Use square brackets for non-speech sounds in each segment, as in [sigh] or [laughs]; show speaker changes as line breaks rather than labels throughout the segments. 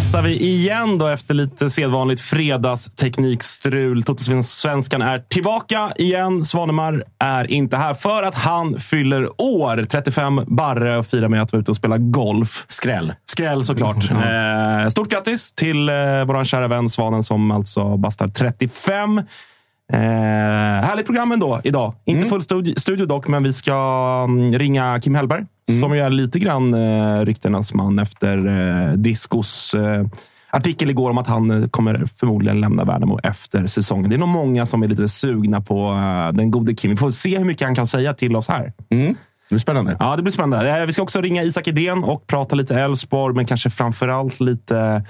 testar vi igen då efter lite sedvanligt fredagsteknikstrul. Totosvenskan är tillbaka igen. Svanemar är inte här för att han fyller år. 35 barre och firar med att vara ute och spela golf.
Skräll.
Skräll såklart. Eh, stort grattis till eh, vår kära vän Svanen som alltså bastar 35. Eh, härligt program ändå idag. Inte full studio, studio dock, men vi ska mm, ringa Kim Hellberg som ju är lite grann eh, ryktenas man efter eh, Discos eh, artikel igår om att han eh, kommer förmodligen lämna Värnamo efter säsongen. Det är nog många som är lite sugna på eh, den gode Kim. Vi får se hur mycket han kan säga till oss här.
Det blir spännande.
Ja, det blir spännande. Eh, Vi ska också ringa Isak Idén och prata lite Elfsborg, men kanske framför allt lite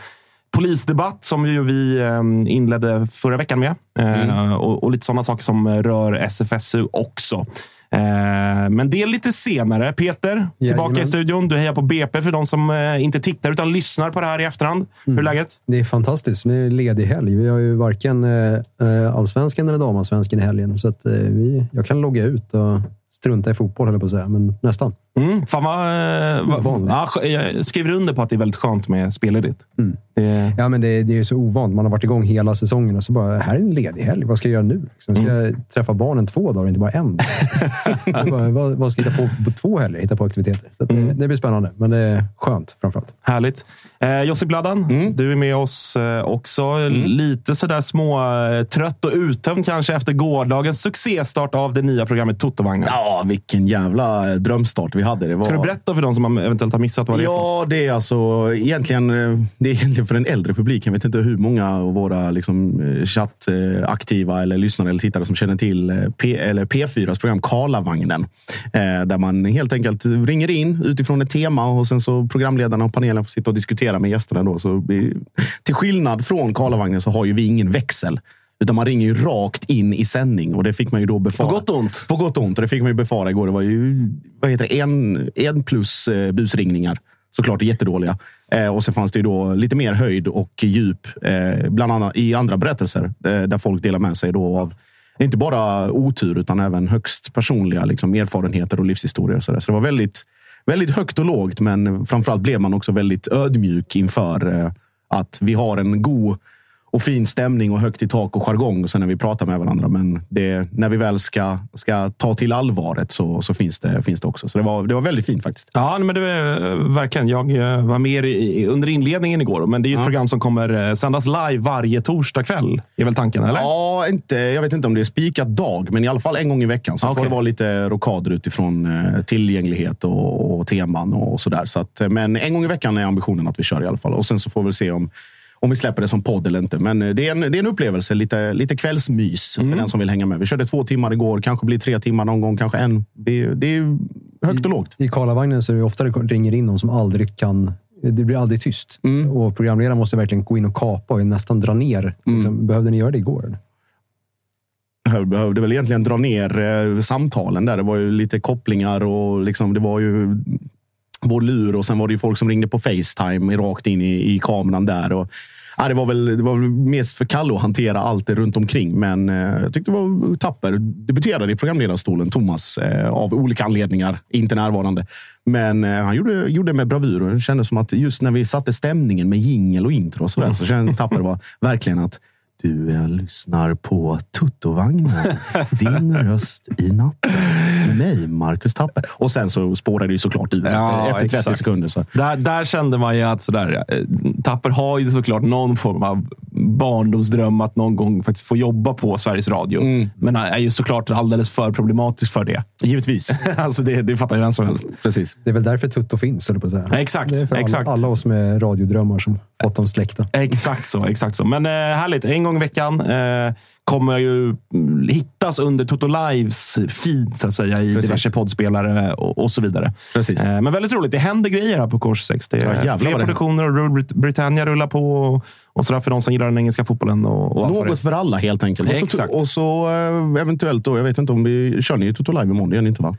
polisdebatt som ju vi eh, inledde förra veckan med. Eh, och, och lite sådana saker som rör SFSU också. Eh, Men det är lite senare. Peter, tillbaka
Jajamän.
i studion. Du hejar på BP för de som eh, inte tittar utan lyssnar på det här i efterhand. Hur är läget?
Det är fantastiskt. Det är ledig helg. Vi har ju varken allsvenskan eller damallsvenskan i helgen. Så att, vi, jag kan logga ut och strunta i fotboll, höll jag på att säga. Men nästan.
Mm, fan vad, eh, vad,
Ovanligt.
ja, jag skriver under på att det är väldigt skönt med spelledigt. Det,
Ja, men det, det är ju så ovant. Man har varit igång hela säsongen och så bara, här är en ledig helg. Vad ska jag göra nu? Liksom? Ska jag träffa barnen två dagar, inte bara en? [laughs] bara, vad, vad ska jag hitta på på två helger? Hitta på aktiviteter. Så att det, det blir spännande, men det är skönt framförallt.
Härligt. Eh, Josip Bladan,
Mm.
du är med oss eh, också. Lite sådär små eh, trött och uttömd kanske efter gårdagens succéstart av det nya programmet Totovagnen.
Ja, vilken jävla drömstart vi hade. Det var...
Ska du berätta för de som eventuellt har missat vad det är?
Ja, det är alltså egentligen, eh, det är egentligen för den äldre publiken. Jag vet inte hur många av våra liksom, eh, chattaktiva eller lyssnare eller tittare som känner till eh, P, eller P4s program Karlavagnen. Där man helt enkelt ringer in utifrån ett tema och sen så programledarna och panelen får sitta och diskutera med gästerna. Då. Så till skillnad från Karlavagnen så har ju vi ingen växel. Utan man ringer ju rakt in i sändning och det fick man ju då befara.
På gott och ont.
På gott och ont. Och det fick man ju befara igår. Det var ju vad heter det, en, en plus eh, busringningar. Såklart jättedåliga. Eh, och så fanns det ju då lite mer höjd och djup. Eh, bland annat i andra berättelser. Eh, där folk delar med sig då av inte bara otur utan även högst personliga liksom, erfarenheter och livshistorier. Så, där. så det var väldigt, väldigt högt och lågt. Men framförallt blev man också väldigt ödmjuk inför eh, att vi har en god och fin stämning och högt i tak och jargong och sen när vi pratar med varandra. Men det, när vi väl ska, ska ta till allvaret så, så finns, det, finns det också. Så det var, det var väldigt fint faktiskt.
Ja, men det var, verkligen. Jag eh, var med i, under inledningen igår, men det är ett ja. program som kommer eh, sändas live varje torsdag kväll. är väl tanken? eller?
Ja, inte, jag vet inte om det är spikat dag, men i alla fall en gång i veckan. Så okay. får det vara lite rokader utifrån eh, tillgänglighet och, och teman och, sådär. Så att, men en gång i veckan är ambitionen att vi kör i alla fall. Och sen så får vi se om om vi släpper det som podd eller inte. Men eh, det är en, det är en upplevelse. Lite, lite kvällsmys mm. för den som vill hänga med. Vi körde två timmar igår. Kanske blir tre timmar någon gång. Kanske en. Det, det är högt och lågt.
I, i Karlavagnen så är det ofta det ringer in någon som aldrig kan det blir aldrig tyst. Mm. Och programledaren måste verkligen gå in och kapa och nästan dra ner. Mm. Liksom, behövde ni göra det igår?
Jag behövde väl egentligen dra ner eh, samtalen där. Det var ju lite kopplingar och liksom, det var ju vår lur och sen var det ju folk som ringde på Facetime rakt in i, i kameran där. Och, ja, det, var väl, det var väl mest för Kalle att hantera allt det runt omkring. Men eh, jag tyckte det var tapper. Debuterade i programledarstolen, Thomas, eh, av olika anledningar. Inte närvarande. Men eh, han gjorde, gjorde med bravur och det kändes som att just när vi satte stämningen med jingel och intro och så, där, så kände [laughs] Tapper var verkligen att du lyssnar på Tuttovagnen. Din [laughs] röst i natten. Med mig, Marcus Tapper. Och sen så spårade det ju såklart ut ja, efter, efter 30 sekunder. Så.
Där, där kände man ju att sådär, eh, Tapper har ju såklart någon form av barndomsdröm att någon gång faktiskt få jobba på Sveriges Radio. Mm. Men är ju såklart alldeles för problematisk för det.
Givetvis. [laughs]
alltså det, det fattar ju vem som helst.
Precis.
Det är väl därför Tutto finns, eller på att säga.
Exakt. Det är för exakt.
Alla, alla oss med radiodrömmar som fått dem släckta.
Exakt så. Exakt så. Men eh, härligt. En gång i veckan. Eh, kommer ju hittas under Toto Lives feed så att säga, i Precis. diverse poddspelare och, och så vidare.
Precis.
Eh, men väldigt roligt. Det händer grejer här på Kors 6. Det är ja, fler produktioner och Rule Britannia rullar på. Och, och sådär för de som gillar den engelska fotbollen. Och, och
Något för alla helt enkelt. Och så, och så eh, eventuellt då, jag vet inte om vi kör ni Toto Live imorgon? Det gör ni inte va?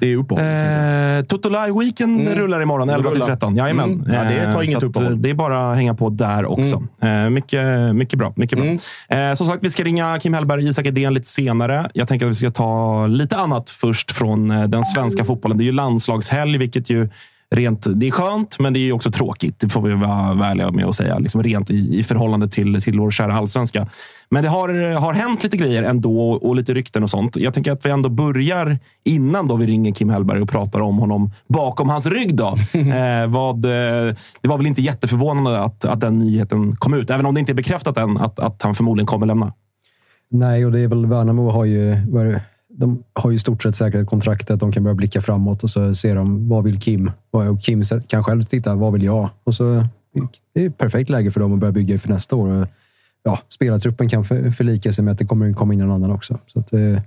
Det är uppehåll.
Eh, Toto Live Weekend mm. rullar imorgon 11 till 13. Jajamän. Mm.
Ja, det tar inget uppehåll.
Det är bara att hänga på där också. Mm. Eh, mycket, mycket bra. Mycket bra. Mm. Eh, som sagt, vi ska ringa Kim Hellberg och Isak Edén lite senare. Jag tänker att vi ska ta lite annat först från eh, den svenska fotbollen. Det är ju landslagshelg, vilket ju rent, det är skönt, men det är också tråkigt. Det får vi vara ärliga med att säga. Liksom rent i, i förhållande till, till vår kära allsvenska. Men det har, har hänt lite grejer ändå och lite rykten och sånt. Jag tänker att vi ändå börjar innan då vi ringer Kim Hellberg och pratar om honom bakom hans rygg. Då. [laughs] eh, vad, eh, det var väl inte jätteförvånande att, att den nyheten kom ut, även om det inte är bekräftat än att, att han förmodligen kommer lämna.
Nej, och det är väl Värnamo har ju de har ju i stort sett säkrat kontraktet. De kan börja blicka framåt och så ser de vad vill Kim? Och Kim kan själv titta. Vad vill jag? Och så det är ett perfekt läge för dem att börja bygga för nästa år. Ja, spelartruppen kan förlika sig med att det kommer komma in en annan också. Så att, eh,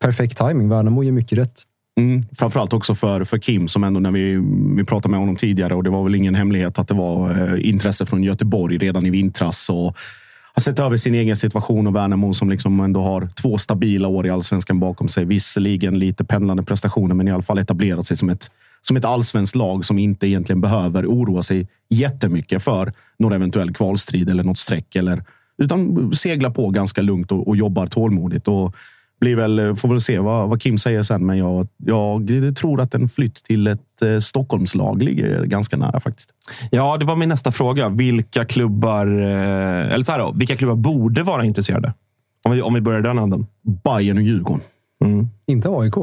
perfekt timing. Värnamo gör mycket rätt.
Mm, framförallt också för, för Kim som ändå när vi, vi pratade med honom tidigare och det var väl ingen hemlighet att det var eh, intresse från Göteborg redan i vintras. Och har sett över sin egen situation och Värnamo som liksom ändå har två stabila år i allsvenskan bakom sig. Visserligen lite pendlande prestationer, men i alla fall etablerat sig som ett, som ett allsvenskt lag som inte egentligen behöver oroa sig jättemycket för någon eventuell kvalstrid eller något streck. Eller, utan seglar på ganska lugnt och, och jobbar tålmodigt. Och blir väl, får väl se vad, vad Kim säger sen, men jag, jag tror att en flytt till ett eh, Stockholmslag ligger ganska nära faktiskt.
Ja, det var min nästa fråga. Vilka klubbar, eh, eller så här då, vilka klubbar borde vara intresserade? Om vi, om vi börjar den änden.
Bayern och Djurgården.
Mm. Inte AIK?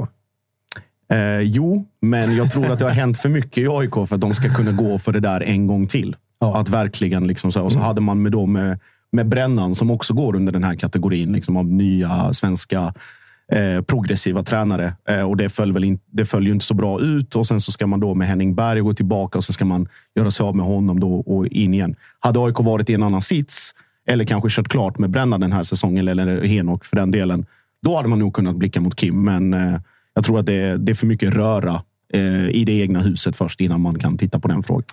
Eh, jo, men jag tror att det har hänt för mycket i AIK för att de ska kunna gå för det där en gång till. Ja. Att verkligen liksom så. Och så mm. hade man med dem med Brännan som också går under den här kategorin liksom av nya svenska eh, progressiva tränare. Eh, och det föll, väl in, det föll ju inte så bra ut. Och sen så ska man då med Henning Berg gå tillbaka och sen ska man göra sig av med honom då och in igen. Hade AIK varit i en annan sits eller kanske kört klart med Brännan den här säsongen eller Henok för den delen. Då hade man nog kunnat blicka mot Kim, men eh, jag tror att det är, det är för mycket röra eh, i det egna huset först innan man kan titta på den frågan.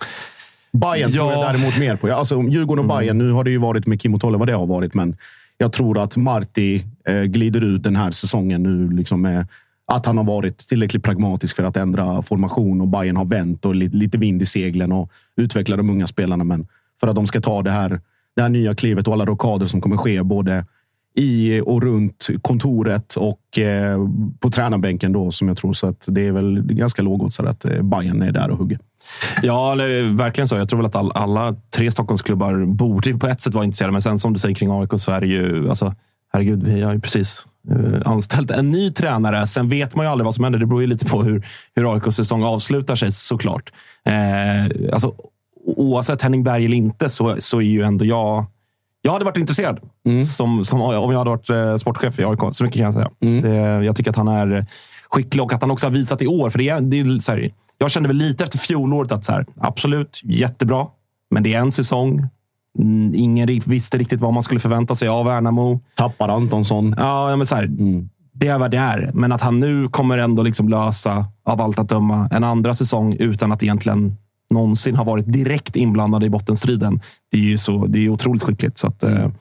Bayern ja. tror jag däremot mer på. Alltså, Djurgården och mm. Bayern, nu har det ju varit med Kim och Tolle vad det har varit, men jag tror att Marti eh, glider ut den här säsongen nu. Liksom med att han har varit tillräckligt pragmatisk för att ändra formation och Bayern har vänt och lite, lite vind i seglen och utveckla de unga spelarna. Men för att de ska ta det här, det här nya klivet och alla rockader som kommer ske både i och runt kontoret och eh, på tränarbänken då som jag tror. Så att det är väl ganska lågoddsat att eh, Bayern är där och hugger.
Ja, eller, verkligen så. Jag tror väl att all, alla tre Stockholmsklubbar borde på ett sätt vara intresserade. Men sen som du säger kring AIK så är det ju... Alltså, herregud, vi har ju precis uh, anställt en ny tränare. Sen vet man ju aldrig vad som händer. Det beror ju lite på hur, hur AIKs säsong avslutar sig såklart. Eh, alltså, oavsett Henning Berg eller inte så, så är ju ändå jag... Jag hade varit intresserad mm. som, som, om jag hade varit eh, sportchef i AIK. Så mycket kan jag säga. Mm. Det, jag tycker att han är skicklig och att han också har visat i år. För det är, det är så här, jag kände väl lite efter fjolåret att så här, absolut, jättebra. Men det är en säsong. Mm, ingen visste riktigt vad man skulle förvänta sig av Värnamo.
Tappar Antonsson.
Ja, men så här, mm. Det är vad det är. Men att han nu kommer ändå liksom lösa, av allt att döma, en andra säsong utan att egentligen någonsin har varit direkt inblandad i bottenstriden. Det är ju så, det är otroligt skickligt. Så att, mm.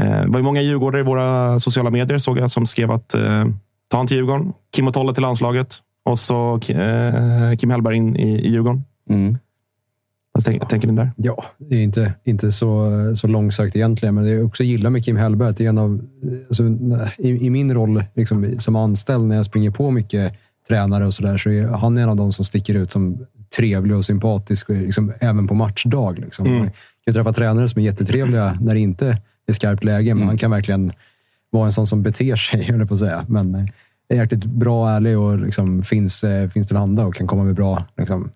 eh, det var ju många djurgårdare i våra sociala medier såg jag som skrev att eh, ta han till Djurgården. Kim och Tolle till landslaget. Och så eh, Kim Hellberg in i, i Djurgården. Mm. Vad tänk, tänker ni där?
Ja, det är inte, inte så, så långsökt egentligen, men det jag också gillar med Kim Hellberg att det är en av, alltså, i, i, min roll liksom, som anställd när jag springer på mycket tränare och sådär, så är han en av de som sticker ut som trevlig och sympatisk, liksom, även på matchdag. Liksom. Mm. Man kan träffa tränare som är jättetrevliga när det inte är skarpt läge, men mm. han kan verkligen vara en sån som beter sig, [laughs] höll på att säga. Men eh, är jäkligt bra, ärlig och liksom finns, eh, finns till handa och kan komma med bra liksom,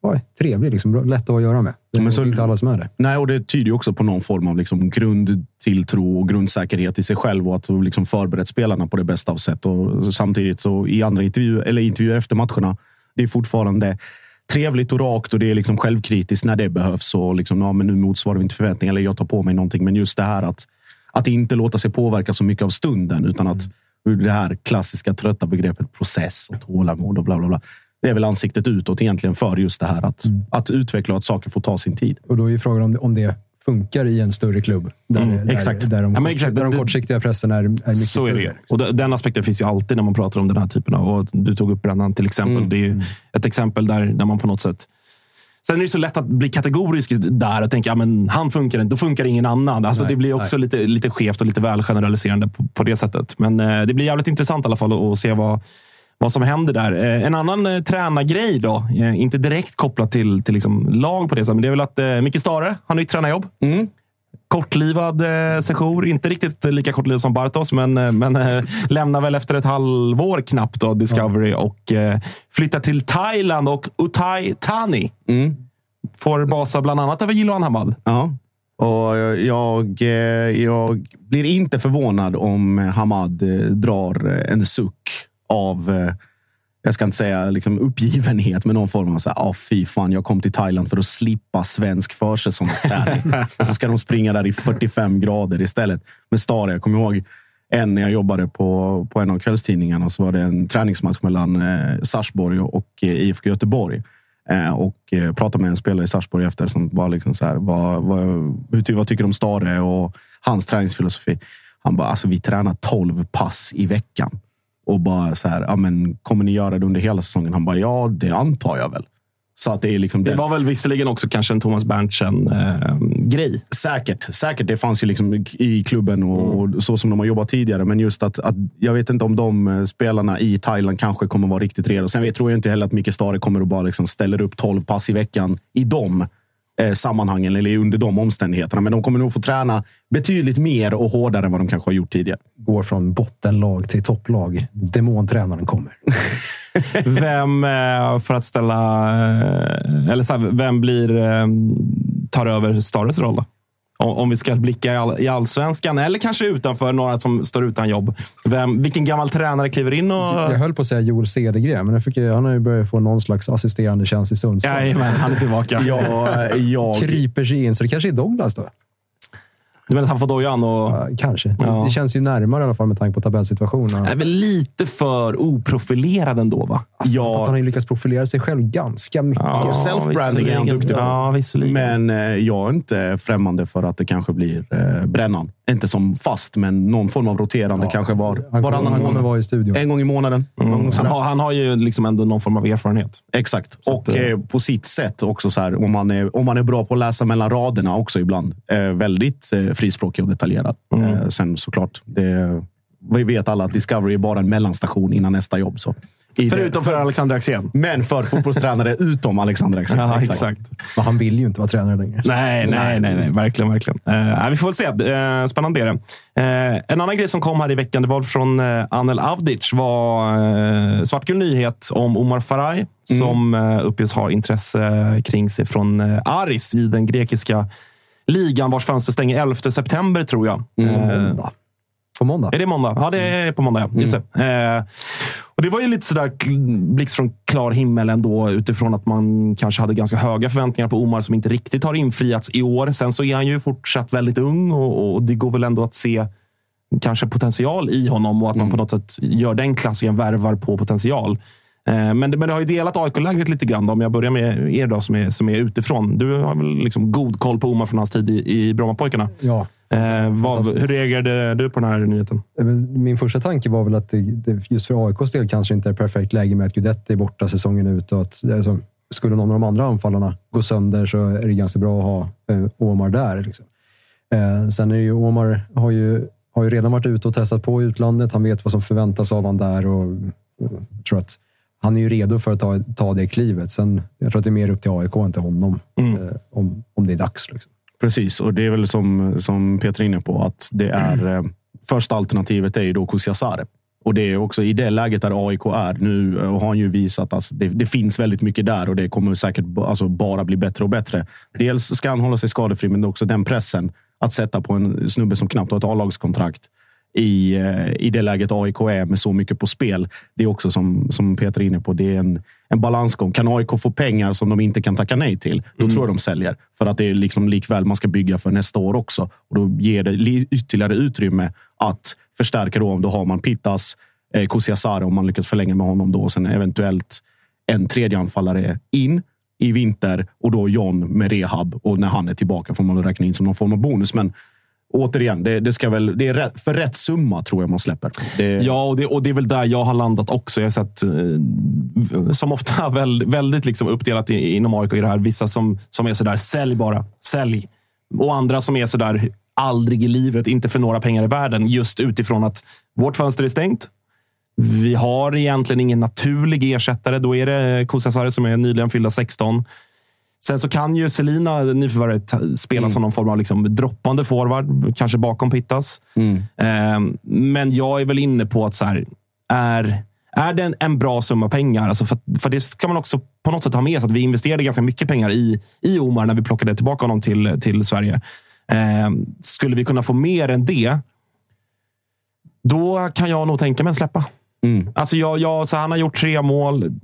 var trevlig, liksom, lätt att göra med. Det är så, inte alla som är det.
Nej, och det tyder också på någon form av liksom grundtilltro och grundsäkerhet i sig själv och att liksom förberett spelarna på det bästa av sätt. Och samtidigt så i andra intervjuer, eller intervjuer efter matcherna, det är fortfarande trevligt och rakt och det är liksom självkritiskt när det behövs. Och liksom, ja, men nu motsvarar vi inte förväntningar eller jag tar på mig någonting. Men just det här att, att inte låta sig påverka så mycket av stunden utan att mm. det här klassiska trötta begreppet process och tålamod och bla bla bla. Det är väl ansiktet utåt egentligen för just det här att, mm. att utveckla och att saker får ta sin tid.
Och då är frågan om det, om det funkar i en större klubb. Där, mm, där,
exakt.
Där de, ja, exakt. där de kortsiktiga pressen är, är mycket så större. Är
det. Och den aspekten finns ju alltid när man pratar om den här typen av... Och du tog upp Brännan till exempel. Mm. Det är mm. ett exempel där, där man på något sätt... Sen är det så lätt att bli kategorisk där och tänka att han funkar inte, då funkar ingen annan. Alltså, nej, det blir också lite, lite skevt och lite väl generaliserande på, på det sättet. Men eh, det blir jävligt intressant i alla fall att se vad, vad som händer där. Eh, en annan eh, tränargrej då, eh, inte direkt kopplat till, till liksom lag på det sättet, men det är väl att eh, Micke Stare har nytt tränarjobb. Mm. Kortlivad eh, session, inte riktigt lika kortlivad som Bartos, men, men eh, lämnar väl efter ett halvår knappt då, Discovery och eh, flyttar till Thailand och Utai Thani. Mm. Får basa bland annat över Jiloan Hamad.
Ja. Och jag, jag blir inte förvånad om Hamad drar en suck av, eh, jag ska inte säga liksom uppgivenhet, men någon form av så här, ah, fy fan, jag kom till Thailand för att slippa svensk försäsongsträning. [laughs] och så ska de springa där i 45 grader istället. Med Stare, jag kommer ihåg en när jag jobbade på, på en av kvällstidningarna så var det en träningsmatch mellan eh, Sarsborg och eh, IFK Göteborg. Eh, och eh, pratade med en spelare i Sarsborg efter som var liksom så här, vad, vad, hur, vad tycker du om Stare och hans träningsfilosofi? Han bara, alltså vi tränar 12 pass i veckan. Och bara så här, ja, men, kommer ni göra det under hela säsongen? Han bara, ja, det antar jag väl. Så att det, är liksom
det var väl visserligen också kanske en Thomas Berntsen-grej. Eh,
säkert. Säkert. Det fanns ju liksom i klubben och, mm. och, så som de har jobbat tidigare. Men just att, att jag vet inte om de eh, spelarna i Thailand kanske kommer vara riktigt redo. Sen tror jag inte heller att Micke Stare kommer att bara liksom ställer upp 12 pass i veckan i dem eh, sammanhangen eller under de omständigheterna. Men de kommer nog få träna betydligt mer och hårdare än vad de kanske har gjort tidigare.
Går från bottenlag till topplag. Demontränaren kommer. [laughs]
vem, eh, för att ställa... Eh, eller så här, vem blir, tar över Stares roll? Då? Om vi ska blicka i, all, i allsvenskan eller kanske utanför, några som står utan jobb. Vem, vilken gammal tränare kliver in? Och...
Jag höll på att säga Joel Cedergren, men fick, han har ju börjat få någon slags assisterande tjänst i Sundsvall.
Jajamän, han är tillbaka.
ja, jag...
Kryper sig in, så det kanske är Douglas då?
Du menar att han får dojan? Och...
Ja, kanske. Ja. Det känns ju närmare i alla fall med tanke på tabellsituationen. Han
är väl lite för oprofilerad ändå, va?
Alltså, ja. Fast han har ju lyckats profilera sig själv ganska mycket.
Ja, Self-branding är han duktig på.
Ja,
Men eh, jag är inte främmande för att det kanske blir eh, Brännan inte som fast, men någon form av roterande
Ja,
kanske var,
Han
varannan
kommer
månad.
vara i studion.
En gång i månaden. Gång
Han har, han har ju liksom ändå någon form av erfarenhet.
Exakt.
Så
och
att, eh,
eh, på sitt sätt också så här, om man, är, om man är bra på att läsa mellan raderna också ibland. Eh, väldigt eh, frispråkig och detaljerad.
Mm.
Eh, sen såklart, det, vi vet alla att Discovery är bara en mellanstation innan nästa jobb. Så.
Förutom för Alexander Axén.
Men för fotbollstränare utom Alexander Axén.
Ja, exakt.
Men han vill ju inte vara tränare längre.
Nej, nej, nej, nej. Verkligen, verkligen. Eh, vi får väl se. Uh, spännande är det. Eh, en annan grej som kom här i veckan, det var från uh, Anel Avdic. var uh, svartgul nyhet om Omar Faraj som uh, uppges ha intresse kring sig från uh, Aris i den grekiska ligan vars fönster stänger 11 september, tror jag.
Måndag. På måndag.
är det måndag? Ja, det är på måndag. Ja. Just det. Eh, och det var ju lite sådär blixt från klar himmel ändå utifrån att man kanske hade ganska höga förväntningar på Omar som inte riktigt har infriats i år. Sen så är han ju fortsatt väldigt ung och, och det går väl ändå att se kanske potential i honom och att man på något sätt gör den klassiken värvar på potential. Eh, Men det, men det har ju delat AIK-lägret lite grann. Då. Om jag börjar med er då, som är, som är utifrån. Du har väl liksom god koll på Omar från hans tid i, i Brommapojkarna.
Ja.
Eh, vad, hur reagerade du på den här nyheten?
Men Min första tanke var väl att det, det just för AIKs del kanske inte är perfekt läge med att Guidetti är borta säsongen ut. Och att, alltså, skulle någon av de andra anfallarna gå sönder så är det ganska bra att ha eh, Omar där. Liksom. Eh, sen är ju Omar har ju, har ju redan varit ute och testat på i utlandet. Han vet vad som förväntas av honom där. Och, och tror att han är ju redo för att ta, ta det klivet. Sen, jag tror att det är mer upp till AIK än till honom.
Mm.
Eh, om, om det är dags. Liksom.
Precis, och det är väl som, som Peter är inne på, att det är eh, första alternativet är ju då Kusiasare. Och det är också i det läget där AIK är nu och har han ju visat att det, det finns väldigt mycket där och det kommer säkert alltså bara bli bättre och bättre. Dels ska han hålla sig skadefri, men också den pressen att sätta på en snubbe som knappt har ett A-lagskontrakt i, eh, i det läget AIK är med så mycket på spel. Det är också som, som Peter är inne på, det är en, en balansgång. Kan AIK få pengar som de inte kan tacka nej till, då tror jag de säljer. För att det är liksom likväl man ska bygga för nästa år också. Och då ger det li- ytterligare utrymme att förstärka då om då har man Pittas, eh, Kusiasare om man lyckas förlänga med honom då. Och sen eventuellt en tredje anfallare in i vinter och då John med rehab. Och när han är tillbaka får man räkna in som någon form av bonus. Men återigen, det, det, ska väl, det är rätt, för rätt summa tror jag man släpper. Det,
Ja, och det, och det är väl där jag har landat också. Jag har sett, eh, som ofta, [laughs] väldigt, väldigt liksom uppdelat i, inom AIK i det här. Vissa som, som är sådär, sälj bara. Sälj. Och andra som är sådär, aldrig i livet, inte för några pengar i världen. Just utifrån att vårt fönster är stängt. Vi har egentligen ingen naturlig ersättare. Då är det Kosasare som är nyligen fyllda 16. Sen så kan ju Selina, nyförvärvet, spela som någon form av liksom droppande forward. Kanske bakom Pittas. Eh, men jag är väl inne på att så här, är, är det en, en bra summa pengar? Alltså för, för det ska man också på något sätt ha med sig. Att vi investerade ganska mycket pengar i, i Omar när vi plockade tillbaka honom till, till Sverige. Eh, skulle vi kunna få mer än det, då kan jag nog tänka mig att släppa.
Mm.
Alltså jag, jag, så han har gjort tre mål.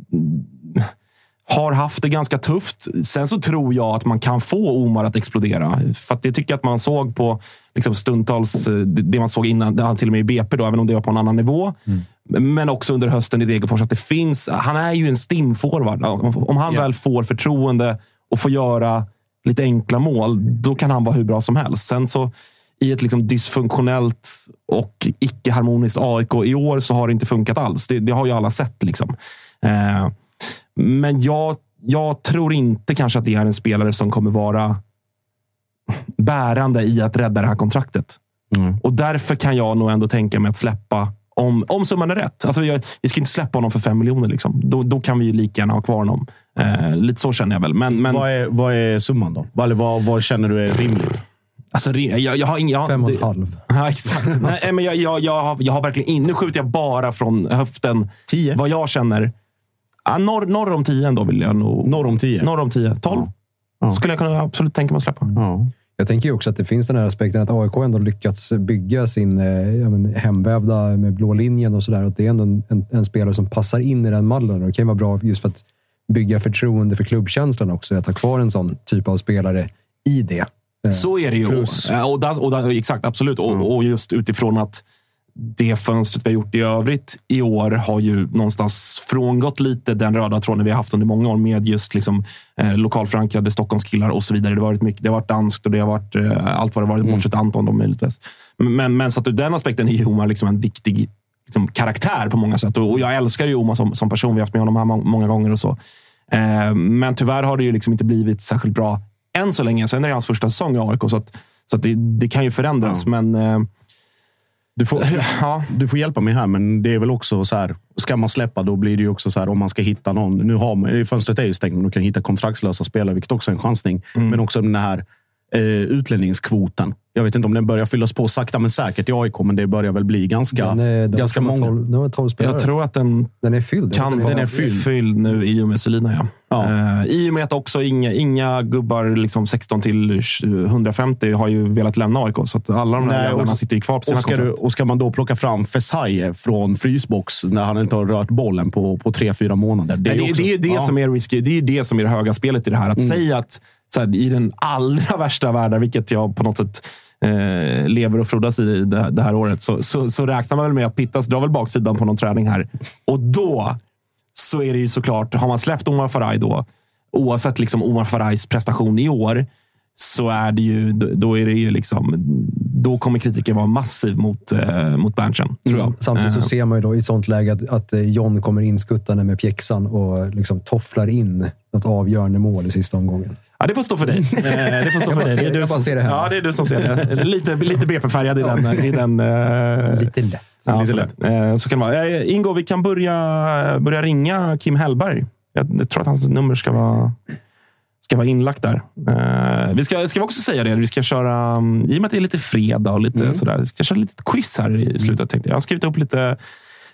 Har haft det ganska tufft. Sen så tror jag att man kan få Omar att explodera. För att det tycker jag att man såg på liksom stundtals, eh, det man såg innan, han till och med i BP, då, även om det var på en annan nivå. Men också under hösten i Degerfors, att det finns... Han är ju en stimforward. Om han
Ja.
väl får förtroende och får göra lite enkla mål, då kan han vara hur bra som helst. Sen så i ett liksom dysfunktionellt och icke-harmoniskt AIK i år så har det inte funkat alls. Det, det har ju alla sett. Liksom. Eh, men jag, jag tror inte kanske att det är en spelare som kommer vara bärande i att rädda det här kontraktet.
Mm.
Och därför kan jag nog ändå tänka mig att släppa om, om summan är rätt. Alltså jag, vi ska inte släppa honom för fem miljoner. Liksom. Då, då kan vi ju lika gärna ha kvar honom. Eh, lite så känner jag väl. Men, men,
Vad, är, vad är summan då? Eller vad, vad känner du är rimligt?
alltså, jag, jag har ingen... jag-
Fem och en halv. [laughs]
Ja, exakt. Nej, men jag, jag, jag, har, jag har verkligen in, Nu skjuter jag bara från höften.
Tio?
Vad jag känner. Ja, norr, norr om tio ändå vill jag nog.
Norr om tio?
Norr om tio. Tolv.
Ja.
Skulle jag kunna absolut tänka mig att släppa.
Ja.
Jag tänker ju också att det finns den här aspekten att AIK ändå lyckats bygga sin eh, men, hemvävda med blå linjen och sådär. Det är ändå en, en, en spelare som passar in i den mallen. Och det kan vara bra just för att bygga förtroende för klubbkänslan också. Att ha kvar en sån typ av spelare i det. Eh,
Så är det ju.
Plus-
Ja, Och och där, exakt, absolut. Och, och just utifrån att det fönstret vi har gjort i övrigt i år har ju någonstans frångått lite den röda tråden vi har haft under många år med just liksom, eh, lokalförankrade Stockholmskillar och så vidare. Det har varit, mycket, det har varit danskt och det har varit eh, allt vad det varit, mm. bortsett Anton då möjligtvis. Men, men så att ur den aspekten är ju Omar liksom en viktig liksom, karaktär på många sätt. Och, och jag älskar ju Omar som, som person. Vi har haft med honom här många gånger och så. Eh, men tyvärr har det ju liksom inte blivit särskilt bra än så länge. Sen är det hans första säsong i AIK, så, att, så att det, det kan ju förändras. Ja. Men eh,
du får, [laughs] ja. du får hjälpa mig här, men det är väl också så här. Ska man släppa, då blir det ju också så här om man ska hitta någon. Nu har man, fönstret är ju stängt, men du kan hitta kontraktslösa spelare, vilket också är en chansning. Mm. Men också den här eh, utlänningskvoten. Jag vet inte om den börjar fyllas på sakta men säkert i AIK, men det börjar väl bli ganska, den är, den ganska många.
12, den 12
jag tror att den,
den är fylld.
kan
den är
fylld. fylld nu i och med Selina. Ja. Ja. Uh, I och med att också inga, inga gubbar liksom 16 till 150 har ju velat lämna AIK, så att alla de där jävlarna sitter ju kvar på sina
och ska, du, och ska man då plocka fram Fesaye från frysbox när han inte har rört bollen på, på tre, fyra månader?
Det är, Nej, det, också, det är det ja. som är risky. Det är det som är det höga spelet i det här. Att mm. säga att här, i den allra [laughs] värsta världen, vilket jag på något sätt eh, lever och frodas i det, det här året, så, så, så, räknar man väl med att Pittas drar väl baksidan på någon träning här. Och då så är det ju såklart, har man släppt Omar Faraj då, oavsett liksom Omar Farajs prestation i år, så är det ju, då är det ju liksom, då kommer kritiken vara massiv mot, eh, mot Berntsen, tror jag.
Samtidigt så eh. ser man ju då i ett sånt läge att, att eh, John kommer inskuttande med pjäxan och liksom tofflar in något avgörande mål i sista omgången.
Ja, det får stå för dig. [laughs] Eh, det får stå för dig. Det är du som, ser det här. Ja, det är du som ser det. Lite, lite BP-färgad i den. I den
uh, lite lätt.
Ja, lite lätt. Uh, så kan det vara. Ingo, vi kan börja, börja ringa Kim Hellberg. Jag tror att hans nummer ska vara ska vara inlagt där. Uh, vi ska, ska vi också säga det, vi ska köra, um, i och med att det är lite fredag och lite mm. sådär, vi ska köra lite quiz här i slutet. Tänkte jag. jag har skrivit upp lite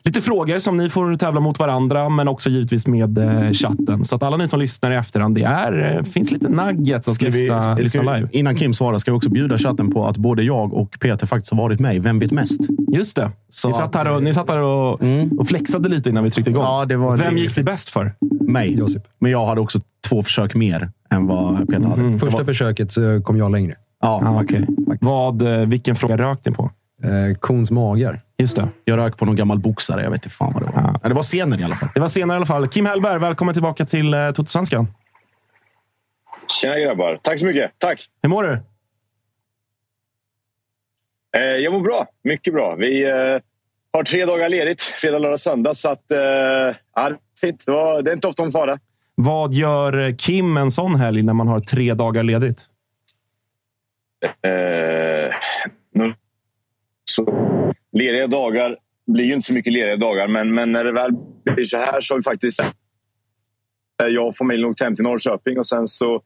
lite frågor som ni får tävla mot varandra, men också givetvis med eh, chatten. Så att alla ni som lyssnar i efterhand, det är, eh, finns lite nuggets att ska lyssna, vi, lyssna live.
innan Kim svarar ska vi också bjuda chatten på att både jag och Peter faktiskt har varit med i Vem vet mest?
Just det. Så ni, satt här och, ni satt här och, mm. och flexade lite innan vi tryckte igång. Ja, det var Vem gick det bäst för?
Mig. Josip. Men jag hade också två försök mer än vad Peter hade. Mm.
Första var... försöket så kom jag längre.
Ja, ah, okay. Vad, eh, vilken fråga rök ni på?
Eh, kons magar.
Just det.
Jag rök på någon gammal boxare. Jag vet inte fan vad det var. Ja. det var scenen i alla fall.
Det var scenen i alla fall. Kim Hellberg, välkommen tillbaka till eh, Totosvenskan.
Tjena grabbar. Tack så mycket. Tack.
Hur mår du?
Eh, jag mår bra. Mycket bra. Vi eh, har tre dagar ledigt. Fredag, lördag, söndag. Så att, eh, ja, det är inte ofta om fara.
Vad gör Kim en sån helg när man har tre dagar ledigt?
Eh, så lediga dagar blir ju inte så mycket lediga dagar, men, men när det väl blir så här så har vi faktiskt... Jag och familjen åkt hem till Norrköping och sen så...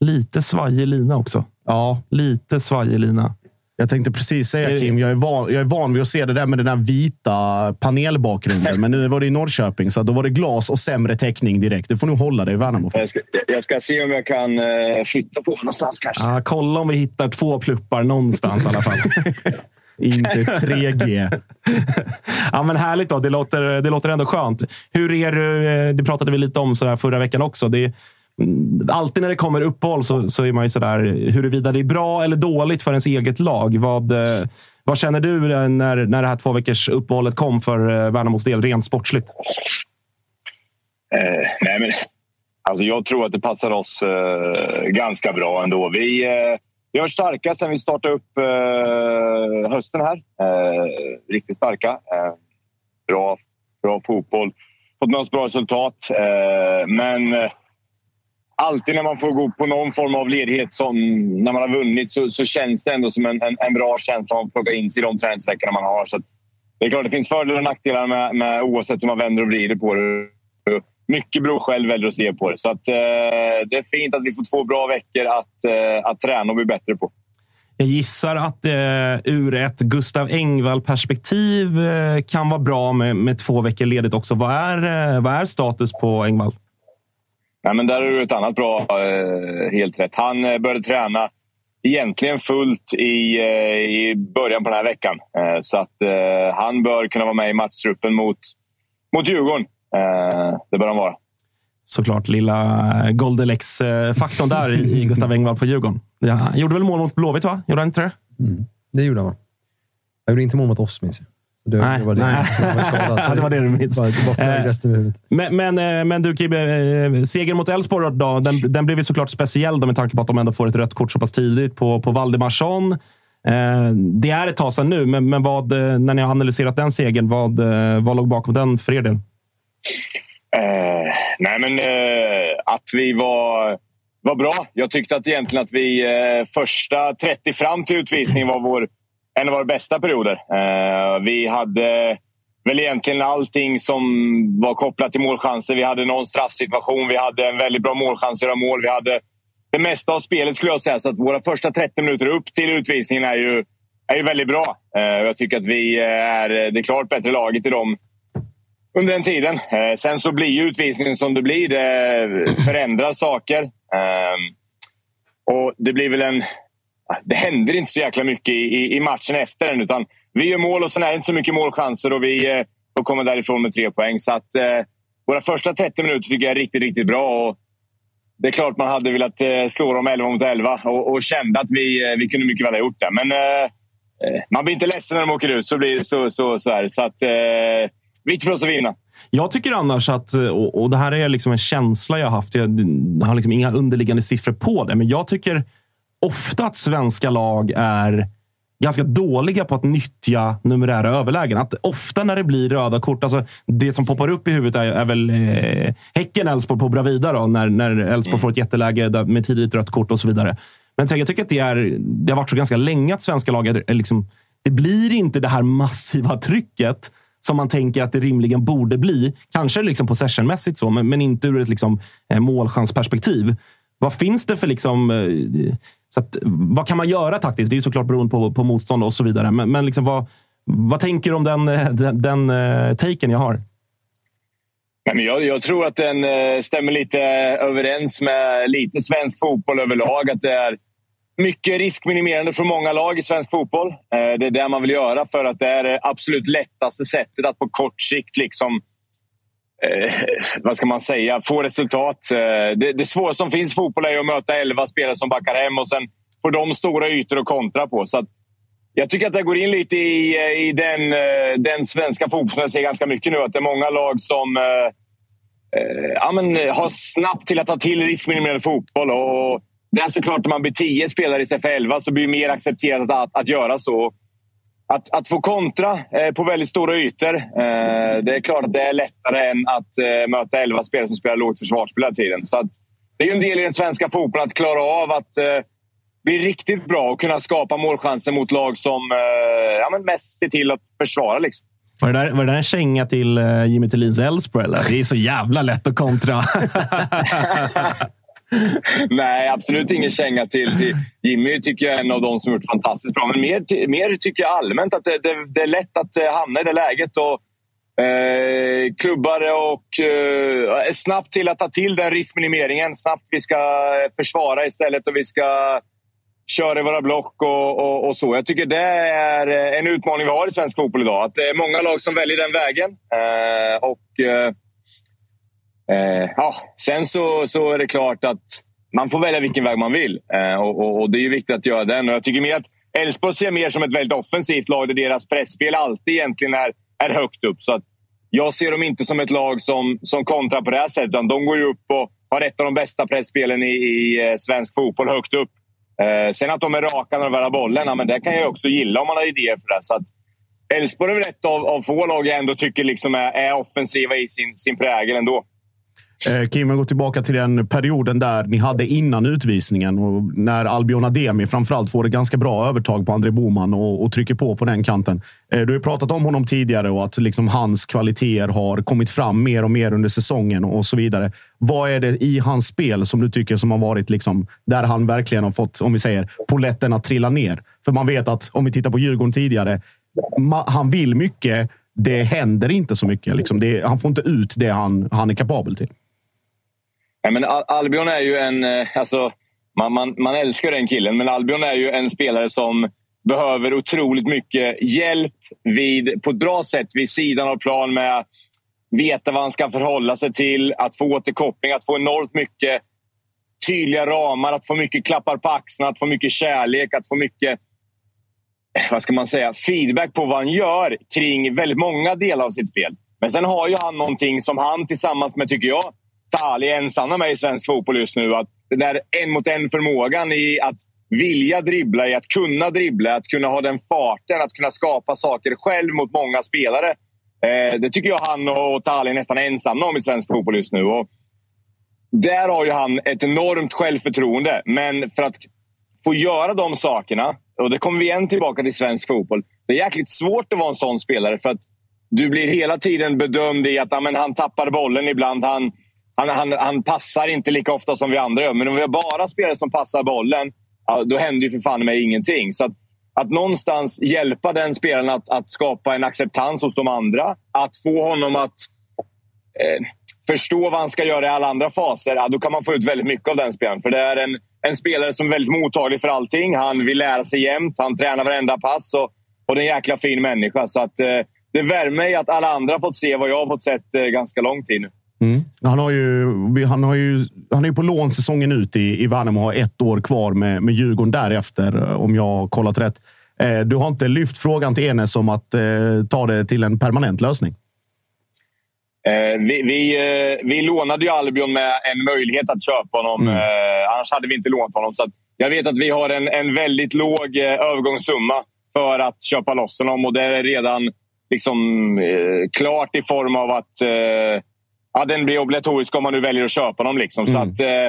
Lite svajig lina också.
Ja.
Lite svajig lina.
Jag tänkte precis säga Kim, jag är, van, jag är van vid att se det där med den där vita panelbakgrunden. Men nu var det i Norrköping, så då var det glas och sämre täckning direkt. Du får nog hålla dig i Värnamo.
Jag ska, jag ska se om jag kan uh, flytta på någonstans kanske.
Ah, kolla om vi hittar två pluppar någonstans i alla fall. [laughs]
Inte 3G. [laughs]
ja, men härligt då. Det låter, det låter ändå skönt. Hur är du? Eh, det pratade vi lite om så förra veckan också. Det alltid när det kommer uppehåll så, så är man ju sådär huruvida det är bra eller dåligt för ens eget lag. Vad, eh, vad känner du eh, när, när det här två veckors uppehållet kom för eh, Värnamos del, rent sportsligt?
Eh, nej men, alltså jag tror att det passar oss eh, ganska bra ändå. Vi, eh, vi har varit starka sen vi startade upp eh, hösten här. riktigt starka. bra, bra fotboll. Fått med oss bra resultat. men alltid när man får gå på någon form av ledighet, som när man har vunnit, så, så känns det ändå som en, en, en bra känsla att plocka in sig i de träningsveckorna man har. Så det är klart, det finns fördelar och nackdelar med, med oavsett hur man vänder och vrider på det. Mycket beror själv väljer att se på det. Så att, eh, det är fint att vi får två bra veckor att, eh, att träna och bli bättre på.
Jag gissar att eh, ur ett Gustav Engvall-perspektiv eh, kan vara bra med, med två veckor ledigt också. Vad är, eh, vad är status på Engvall?
Nej, men där är du ett annat bra. Eh, helt rätt. Han eh, började träna egentligen fullt i, eh, i början på den här veckan. Så att han bör kunna vara med i matchtruppen mot, mot Djurgården. Det bör han vara.
Såklart lilla Goldelex-faktorn där i [laughs] Gustav Engvall på Djurgården. Ja, han gjorde väl mål mot Blåvitt, va? Gjorde han inte det? Mm.
det gjorde han va? Jag gjorde inte mål mot oss, minns jag. Det,
Nej.
det var det
Nej.
som var [laughs]
det var det du minns.
Bara, det bara
Eh. Men, men, eh, men du Kibbe, eh, seger mot Elfsborg då, den, den blev ju såklart speciell då, med tanke på att de ändå får ett rött kort så pass tidigt på, på Valdemarsson. Det är ett tag sedan nu, men, men vad, när ni har analyserat den segern, vad, vad låg bakom den för er del?
Eh, nej, men eh, att vi var, var bra. Jag tyckte att egentligen att vi eh, första 30 fram till utvisning var vår, en av våra bästa perioder. Eh, vi hade väl egentligen allting som var kopplat till målchanser. Vi hade någon straffsituation, vi hade en väldigt bra målchans att göra mål. Vi hade det mesta av spelet skulle jag säga. Så att våra första 30 minuter upp till utvisningen är ju, är ju väldigt bra. Eh, jag tycker att vi eh, är det klart bättre laget i dem under den tiden. Eh, sen så blir ju utvisningen som det blir. Det förändrar saker. Eh, och det blir väl en... Det händer inte så jäkla mycket i, i matchen efter den. Utan vi gör mål och sen är det inte så mycket målchanser och vi eh, får komma därifrån med tre poäng. Så att, eh, våra första 30 minuter tycker jag är riktigt, riktigt bra. Och det är klart man hade velat eh, slå dem 11 mot 11 och, och kände att vi, eh, vi kunde mycket väl ha gjort det. Men eh, eh man blir inte ledsen när de åker ut. Så, blir, så, så, så är det. Så att, eh, viktigt för oss att vinna.
Jag tycker annars att, eh, och, och det här är liksom en känsla jag har haft, jag har liksom inga underliggande siffror på det, men jag tycker ofta att svenska lag är ganska dåliga på att nyttja numerära överlägen. Att ofta när det blir röda kort, alltså det som poppar upp i huvudet är, är väl eh, Häcken-Elfsborg på Bravida, då, när, när Elfsborg får ett jätteläge där, med tidigt rött kort och så vidare. Men så jag tycker att det, är, det har varit så ganska länge att svenska lag är, är liksom, det blir inte det här massiva trycket som man tänker att det rimligen borde bli. Kanske liksom possessionmässigt så, men, men inte ur ett liksom, eh, målchansperspektiv. Vad finns det för... liksom... Eh, så att, vad kan man göra taktiskt? Det är såklart beroende på, på motstånd och så vidare. Men, men liksom, vad, vad tänker du om den, eh, den, den eh, taken jag har?
Nej, men jag, jag tror att den stämmer lite överens med lite svensk fotboll överlag. Att det är mycket riskminimerande för många lag i svensk fotboll. Det är det man vill göra för att det är det absolut lättaste sättet att på kort sikt liksom eh, vad ska man säga, få resultat. Eh, det, det svåraste som finns i fotboll är att möta elva spelare som backar hem och sen får de stora ytor att kontra på. Så att, jag tycker att det går in lite i, i den, eh, den svenska fotbollen jag ser ganska mycket nu. Att det är många lag som eh, eh ja, men, har snabbt till att ta till riskminimerande fotboll. Och det är såklart när man blir tio spelare istället för elva så blir det mer accepterat att, att göra så. Att, att få kontra eh, på väldigt stora ytor, eh, det är klart att det är lättare än att eh, möta elva spelare som spelar lågt försvarsspel hela tiden. Så att, det är ju en del i den svenska fotbollen att klara av att bli riktigt bra och kunna skapa målchanser mot lag som ja, men mest ser till att försvara. Liksom.
Var det, där, var det där en känga till Jimmy Thulins Elfsborg? Det är så jävla lätt att kontra. [laughs] [laughs] [laughs]
Nej, absolut ingen känga till, till Jimmy. tycker jag är en av de som gjort fantastiskt bra. Men mer, mer tycker jag allmänt att det, det, det är lätt att eh, hamna i det läget. Och, eh, klubbare och eh, snabbt till att ta till den riskminimeringen. Snabbt vi ska eh, försvara istället och vi ska köra i våra block och, och, och så. Jag tycker det är eh, en utmaning vi har i svensk fotboll idag. Att det är många lag som väljer den vägen. Eh, och... Eh, ja, sen så, så är det klart att man får välja vilken väg man vill. Eh, och, och, och, Det är ju viktigt att göra den. Och jag tycker mer att Elfsborg ser mer som ett väldigt offensivt lag där deras pressspel alltid egentligen är, är högt upp. Så att jag ser dem inte som ett lag som, som kontrar på det här sättet. Utan de går ju upp och har ett av de bästa pressspelen i, i eh, svensk fotboll högt upp. Eh, sen att de är raka när de väl har bollen, ja, men det kan jag också gilla om man har idéer för det. Så att Elfsborg är väl ett av, av få lag jag ändå tycker liksom är, är offensiva i sin, sin prägel ändå.
Eh, Kim, jag går tillbaka till den perioden där ni hade innan utvisningen och när Albion Ademi framförallt får ett ganska bra övertag på André Boman och, och trycker på på den kanten. Eh, du har pratat om honom tidigare och att liksom hans kvaliteter har kommit fram mer och mer under säsongen och så vidare. Vad är det i hans spel som du tycker som har varit liksom där han verkligen har fått, om vi säger, poletten att trilla ner? För man vet att om vi tittar på Djurgården tidigare, ma- han vill mycket. Det händer inte så mycket. Liksom det, han får inte ut det han, han är kapabel till.
Ja, men Al- Albion är ju en... Eh, alltså, man, man, man älskar den killen, men Albion är ju en spelare som behöver otroligt mycket hjälp vid, på ett bra sätt vid sidan av plan med att veta vad han ska förhålla sig till, att få återkoppling, att få enormt mycket tydliga ramar, att få mycket klappar på axlarna, att få mycket kärlek, att få mycket eh, vad ska man säga, feedback på vad han gör kring väldigt många delar av sitt spel. Men sen har ju han någonting som han tillsammans med, tycker jag, Tali är ensamma med i svensk fotboll just nu. Att den där en mot en förmågan i att vilja dribbla, i att kunna dribbla, att kunna ha den farten, att kunna skapa saker själv mot många spelare. Eh, det tycker jag han och Tali är nästan ensamma om i svensk fotboll just nu. Och där har ju han ett enormt självförtroende. Men för att få göra de sakerna, och det kommer vi igen tillbaka till svensk fotboll. Det är jäkligt svårt att vara en sån spelare för att du blir hela tiden bedömd i att amen, han tappar bollen ibland. Han, han, han, han passar inte lika ofta som vi andra gör. Men om vi har bara spelare som passar bollen, då händer ju för fan mig ingenting. Så att, att någonstans hjälpa den spelaren att, att skapa en acceptans hos de andra. Att få honom att eh, förstå vad han ska göra i alla andra faser. Ja, då kan man få ut väldigt mycket av den spelaren. För det är en, en spelare som är väldigt mottaglig för allting. Han vill lära sig jämt. Han tränar varenda pass. Och, och det är en jäkla fin människa. Så att, eh, det värmer mig att alla andra har fått se vad jag har fått sett eh, ganska lång tid nu.
Mm. Han, har ju, han, har ju, han är ju på lån säsongen ut i, i Värnamo och har ett år kvar med, med Djurgården därefter, om jag har kollat rätt. Eh, du har inte lyft frågan till Enes om att eh, ta det till en permanent lösning?
Eh, vi, vi, eh, vi lånade ju Albion med en möjlighet att köpa honom. Mm. Eh, annars hade vi inte lånat honom. Så jag vet att vi har en, en väldigt låg eh, övergångssumma för att köpa loss honom och det är redan liksom, eh, klart i form av att eh, ja, den blir obligatorisk om man nu väljer att köpa dem. Liksom. Mm. Så att, eh,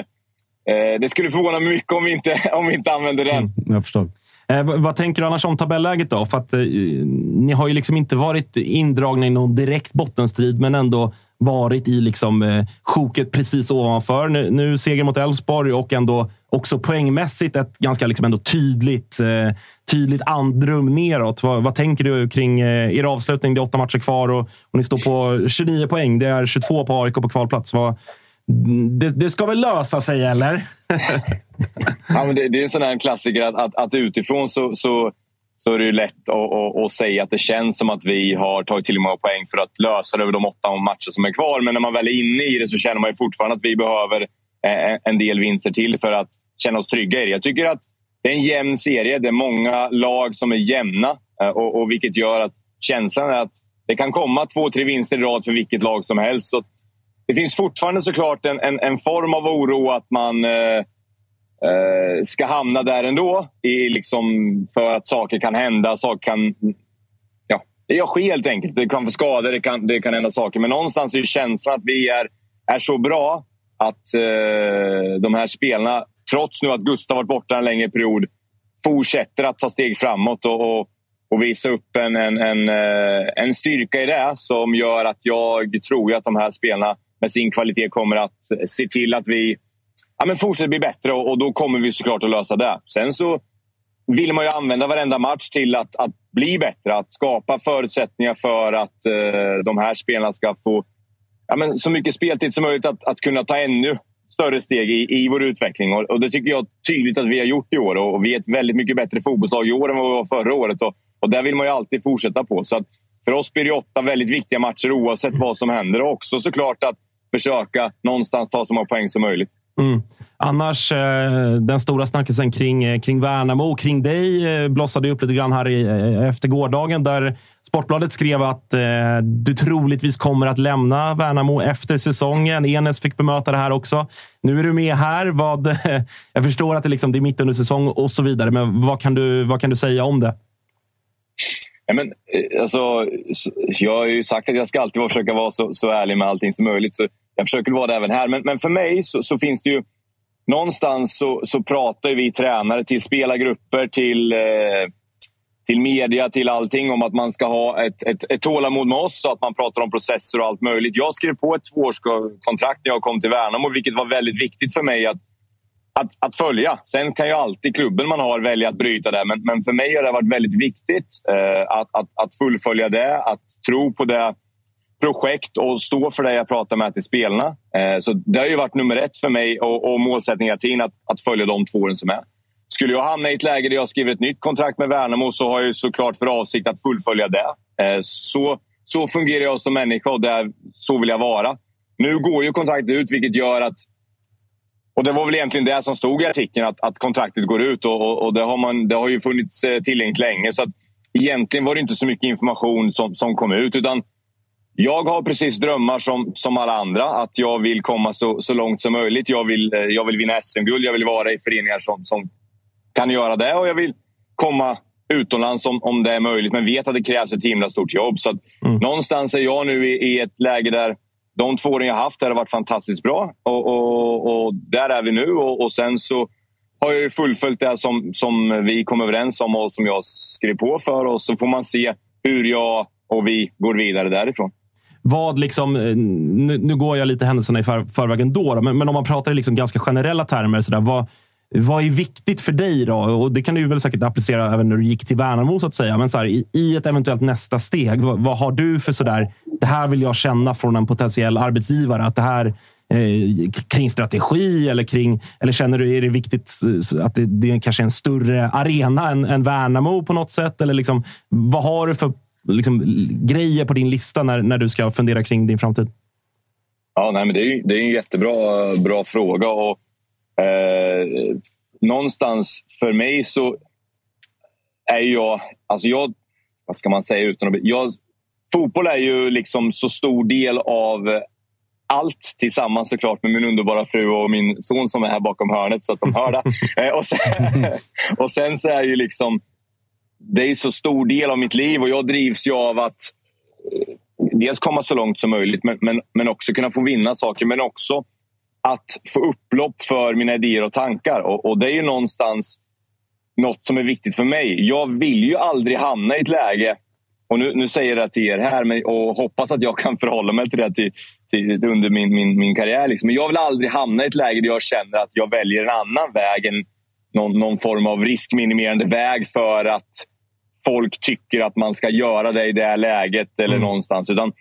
eh, det skulle förvåna mig mycket om vi inte, [laughs] om vi inte använder den. Mm,
jag förstår.
Eh, vad tänker du annars om tabelläget då? För att, eh, ni har ju liksom inte varit indragna i någon direkt bottenstrid, men ändå varit i liksom, eh, sjoket precis ovanför. Nu, nu seger mot Elfsborg och ändå också poängmässigt ett ganska liksom ändå tydligt, eh, tydligt andrum neråt. Vad, vad tänker du kring eh, er avslutning? Det är åtta matcher kvar och, och ni står på 29 poäng. Det är 22 på AIK på kvalplats. Vad, det, det, ska väl lösa sig, eller? [laughs]
ja, men det, det, är en sån här klassiker att, att, att utifrån så, så, så är det lätt att, att, att, säga att det känns som att vi har tagit till många poäng för att lösa det över de åtta matcher som är kvar. Men när man väl är inne i det så känner man fortfarande att vi behöver eh, en del vinster till för att känna oss trygga i det. Jag tycker att det är en jämn serie. Det är många lag som är jämna, eh, och, och vilket gör att känslan är att det kan komma två, tre vinster i rad för vilket lag som helst. Så det finns fortfarande såklart en, en, en form av oro att man eh, eh, ska hamna där ändå. I liksom för att saker kan hända, saker kan... Ja, det sker helt enkelt. Det kan få skador, det kan, det kan hända saker. Men någonstans är känslan att vi är, är så bra att eh, de här spelarna, trots nu att Gustav varit borta en längre period, fortsätter att ta steg framåt och, och, och visa upp en, en, en, eh, en styrka i det som gör att jag tror att de här spelarna med sin kvalitet kommer att se till att vi ja, men fortsätter bli bättre och, och, då kommer vi såklart att lösa det. Sen så vill man ju använda varenda match till att, att bli bättre. Att skapa förutsättningar för att eh, de här spelarna ska få ja, men så mycket speltid som möjligt. Att, att kunna ta ännu större steg i, i vår utveckling. Och, och, Det tycker jag tydligt att vi har gjort i år. Och, vi är ett väldigt mycket bättre fotbollslag i år än vad vi var förra året. Och, och där vill man ju alltid fortsätta på. Så för oss blir det åtta väldigt viktiga matcher oavsett vad som händer. Och också såklart att försöka någonstans ta så många poäng som möjligt.
Mm. Annars, eh, den stora snackisen kring, eh, kring Värnamo, kring dig, eh, blossade upp lite grann här i, efter gårdagen där Sportbladet skrev att eh, du troligtvis kommer att lämna Värnamo efter säsongen. Enes fick bemöta det här också. Nu är du med här. Vad, [laughs] jag förstår att det, liksom, det är mitt under säsong och så vidare, men vad kan du, vad kan du säga om det?
Ja, men, eh, alltså, jag har ju sagt att jag ska alltid försöka vara så, så ärlig med allting som möjligt. Så jag försöker vara det även här. Men, men för mig så, så, finns det ju... Någonstans så, så pratar vi tränare till spelargrupper, till, eh, till media, till allting om att man ska ha ett, ett, ett tålamod med oss och att man pratar om processer och allt möjligt. Jag skrev på ett tvåårskontrakt när jag kom till Värnamo, vilket var väldigt viktigt för mig att, att, att följa. Sen kan ju alltid klubben man har välja att bryta det, men, men för mig har det varit väldigt viktigt eh, att, att, att fullfölja det, att tro på det projekt och stå för det jag pratar med till spelarna. Eh, så det har ju varit nummer ett för mig och, och målsättningen att, att följa de två åren som är. Skulle jag hamna i ett läge där jag skriver ett nytt kontrakt med Värnamo så har jag såklart för avsikt att fullfölja det. Eh, så, så fungerar jag som människa och där, så vill jag vara. Nu går ju kontraktet ut vilket gör att och Det var väl egentligen det som stod i artikeln, att, att kontraktet går ut. Och, och, och det, har man, det har ju funnits eh, tillgängligt länge. Så att egentligen var det inte så mycket information som, som kom ut. utan jag har precis drömmar som, som alla andra. Att jag vill komma så, så långt som möjligt. Jag vill, eh, jag vill vinna SM-guld. Jag vill vara i föreningar som, som kan göra det. Och jag vill komma utomlands om, om det är möjligt. Men vet att det krävs ett himla stort jobb. Så mm. Någonstans är jag nu i, i, ett läge där de två åren jag haft har varit fantastiskt bra. Och, och, och där är vi nu. Och, och, sen så har jag fullföljt det som, som vi kom överens om och som jag skrev på för. Och så får man se hur jag och vi går vidare därifrån.
Vad liksom, eh, nu, nu går jag lite händelserna i för, förväg ändå, då, men, men om man pratar i liksom ganska generella termer. Så där, vad, vad är viktigt för dig då? Och det kan du väl säkert applicera även när du gick till Värnamo, så att säga. Men så här, i, ett eventuellt nästa steg, vad, vad, har du för sådär, det här vill jag känna från en potentiell arbetsgivare? Att det här eh, kring strategi eller kring, eller känner du, är det viktigt eh, att det, det kanske är en större arena än, än Värnamo på något sätt? Eller liksom, vad har du för liksom, grejer på din lista när, när du ska fundera kring din framtid?
Ja, nej, men det, är, det är en jättebra bra fråga. Och, eh, någonstans för mig så är jag... Alltså jag vad ska man säga utan att... Jag, fotboll är ju liksom så stor del av allt tillsammans såklart med min underbara fru och min son som är här bakom hörnet så att de hör det. [laughs] Eh, och, sen, [laughs] och sen så är ju liksom det är så stor del av mitt liv och jag drivs ju av att eh, dels komma så långt som möjligt men, men, men också kunna få vinna saker. Men också att få upplopp för mina idéer och tankar. Och, och det är ju någonstans något som är viktigt för mig. Jag vill ju aldrig hamna i ett läge, och nu, nu säger jag det till er här men, och hoppas att jag kan [laughs] förhålla mig till det till, till, under min, min, min karriär. Liksom. Men jag vill aldrig hamna i ett läge där jag känner att jag väljer en annan väg än någon, någon form av riskminimerande väg för att folk tycker att man ska göra det i det läget eller mm. någonstans. Utan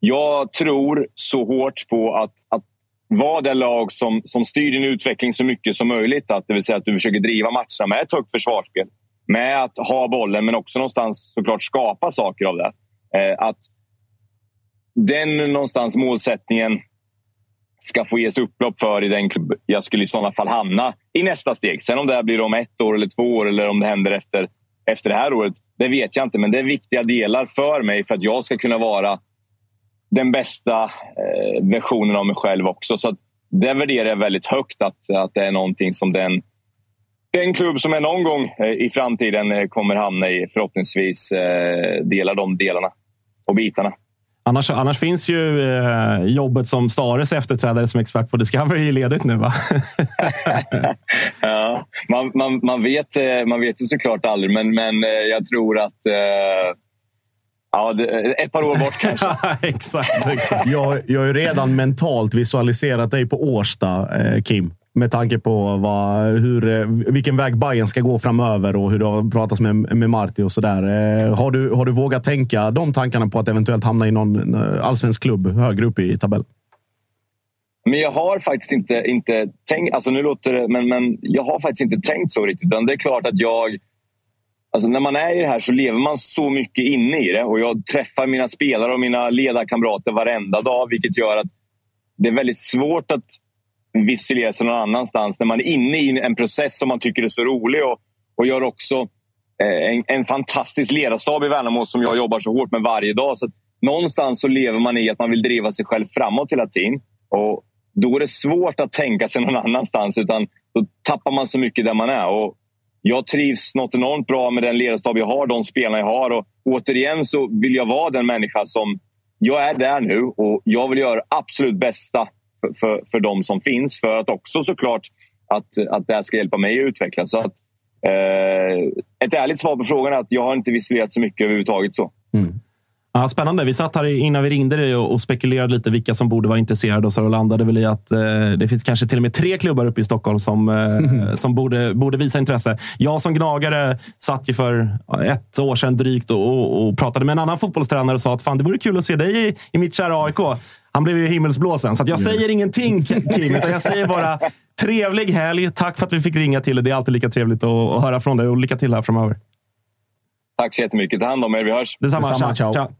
jag tror så hårt på att, att vara det lag som, som styr din utveckling så mycket som möjligt. Att, det vill säga att du försöker driva matcherna med ett högt försvarsspel. Med att ha bollen, men också någonstans såklart skapa saker av det. Eh, att den någonstans målsättningen ska få ges upplopp för i den klubb jag skulle i sådana fall hamna i nästa steg. Sen om det blir om ett år eller två år eller om det händer efter efter det här året, det vet jag inte. Men det är viktiga delar för mig för att jag ska kunna vara den bästa eh, versionen av mig själv också. Så det värderar jag väldigt högt, att, att det är någonting som den, den klubb som jag någon gång eh, i framtiden eh, kommer hamna i förhoppningsvis delar de delarna och bitarna.
Annars, annars finns ju jobbet som Stares efterträdare som expert på Discovery ledigt nu, va? [laughs]
ja, man, man, man, vet, man vet ju såklart aldrig, men, men jag tror att Ja, ett par år bort [laughs] kanske.
exakt. exakt.
Jag, jag har ju redan mentalt visualiserat dig på Årsta, eh, Kim. Med tanke på vad, hur, eh, vilken väg Bayern ska gå framöver och hur det har pratats med, med Marti och sådär. Eh, har du, har du vågat tänka de tankarna på att eventuellt hamna i någon eh, allsvensk klubb högre upp i tabellen?
Men jag har faktiskt inte, inte tänkt... Alltså nu låter det, men, men jag har faktiskt inte tänkt så riktigt. Det är klart att jag... Alltså när man är i det här så lever man så mycket inne i det. Och Jag träffar mina spelare och mina ledarkamrater varenda dag vilket gör att det är väldigt svårt att visselera sig någon annanstans när man är inne i en process som man tycker är så rolig och, och gör också eh, en, en fantastisk ledarstab i Värnamo som jag jobbar så hårt med varje dag. Så någonstans så lever man i att man vill driva sig själv framåt hela tiden. Och då är det svårt att tänka sig någon annanstans. utan Då tappar man så mycket där man är. Och jag trivs något enormt bra med den ledarstab jag har, de spelarna jag har. Och återigen så vill jag vara den människa som... Jag är där nu och jag vill göra absolut bästa för, för, för de som finns. För att också såklart att, att det här ska hjälpa mig att utvecklas. Så att, eh, ett ärligt svar på frågan är att jag har inte visualiserat så mycket överhuvudtaget. så. Mm.
Ja, spännande. Vi satt här innan vi ringde dig och spekulerade lite vilka som borde vara intresserade och så landade väl i att eh, det finns kanske till och med tre klubbar uppe i Stockholm som, eh, mm. som borde, borde visa intresse. Jag som gnagare satt ju för ett år sedan drygt och, och, och pratade med en annan fotbollstränare och sa att fan, det vore kul att se dig i, i mitt kära AIK. Han blev ju himmelsblåsen, så jag Just. säger ingenting Kim, utan jag säger bara trevlig helg. Tack för att vi fick ringa till dig. Det är alltid lika trevligt att, att höra från dig och lycka till här framöver.
Tack så jättemycket. Ta hand om er. Vi hörs.
Detsamma. Detsamma. Ciao. Ciao.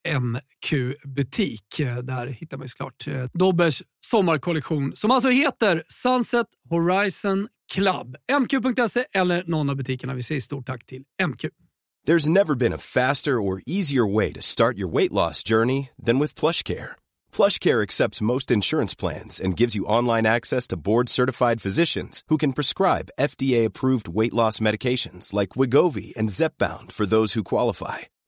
MQ-butik. Eh, där hittar man ju såklart eh, Dobbers sommarkollektion som alltså heter Sunset Horizon Club. MQ.se eller någon av butikerna. Vi säger stort tack till MQ.
There's never been a faster or easier way to start your weight loss journey than with Plush Care. Plush Care accepts most insurance plans and gives you online access to board-certified physicians who can prescribe FDA-approved weight loss medications like Wigovi and Zepbound for those who qualify.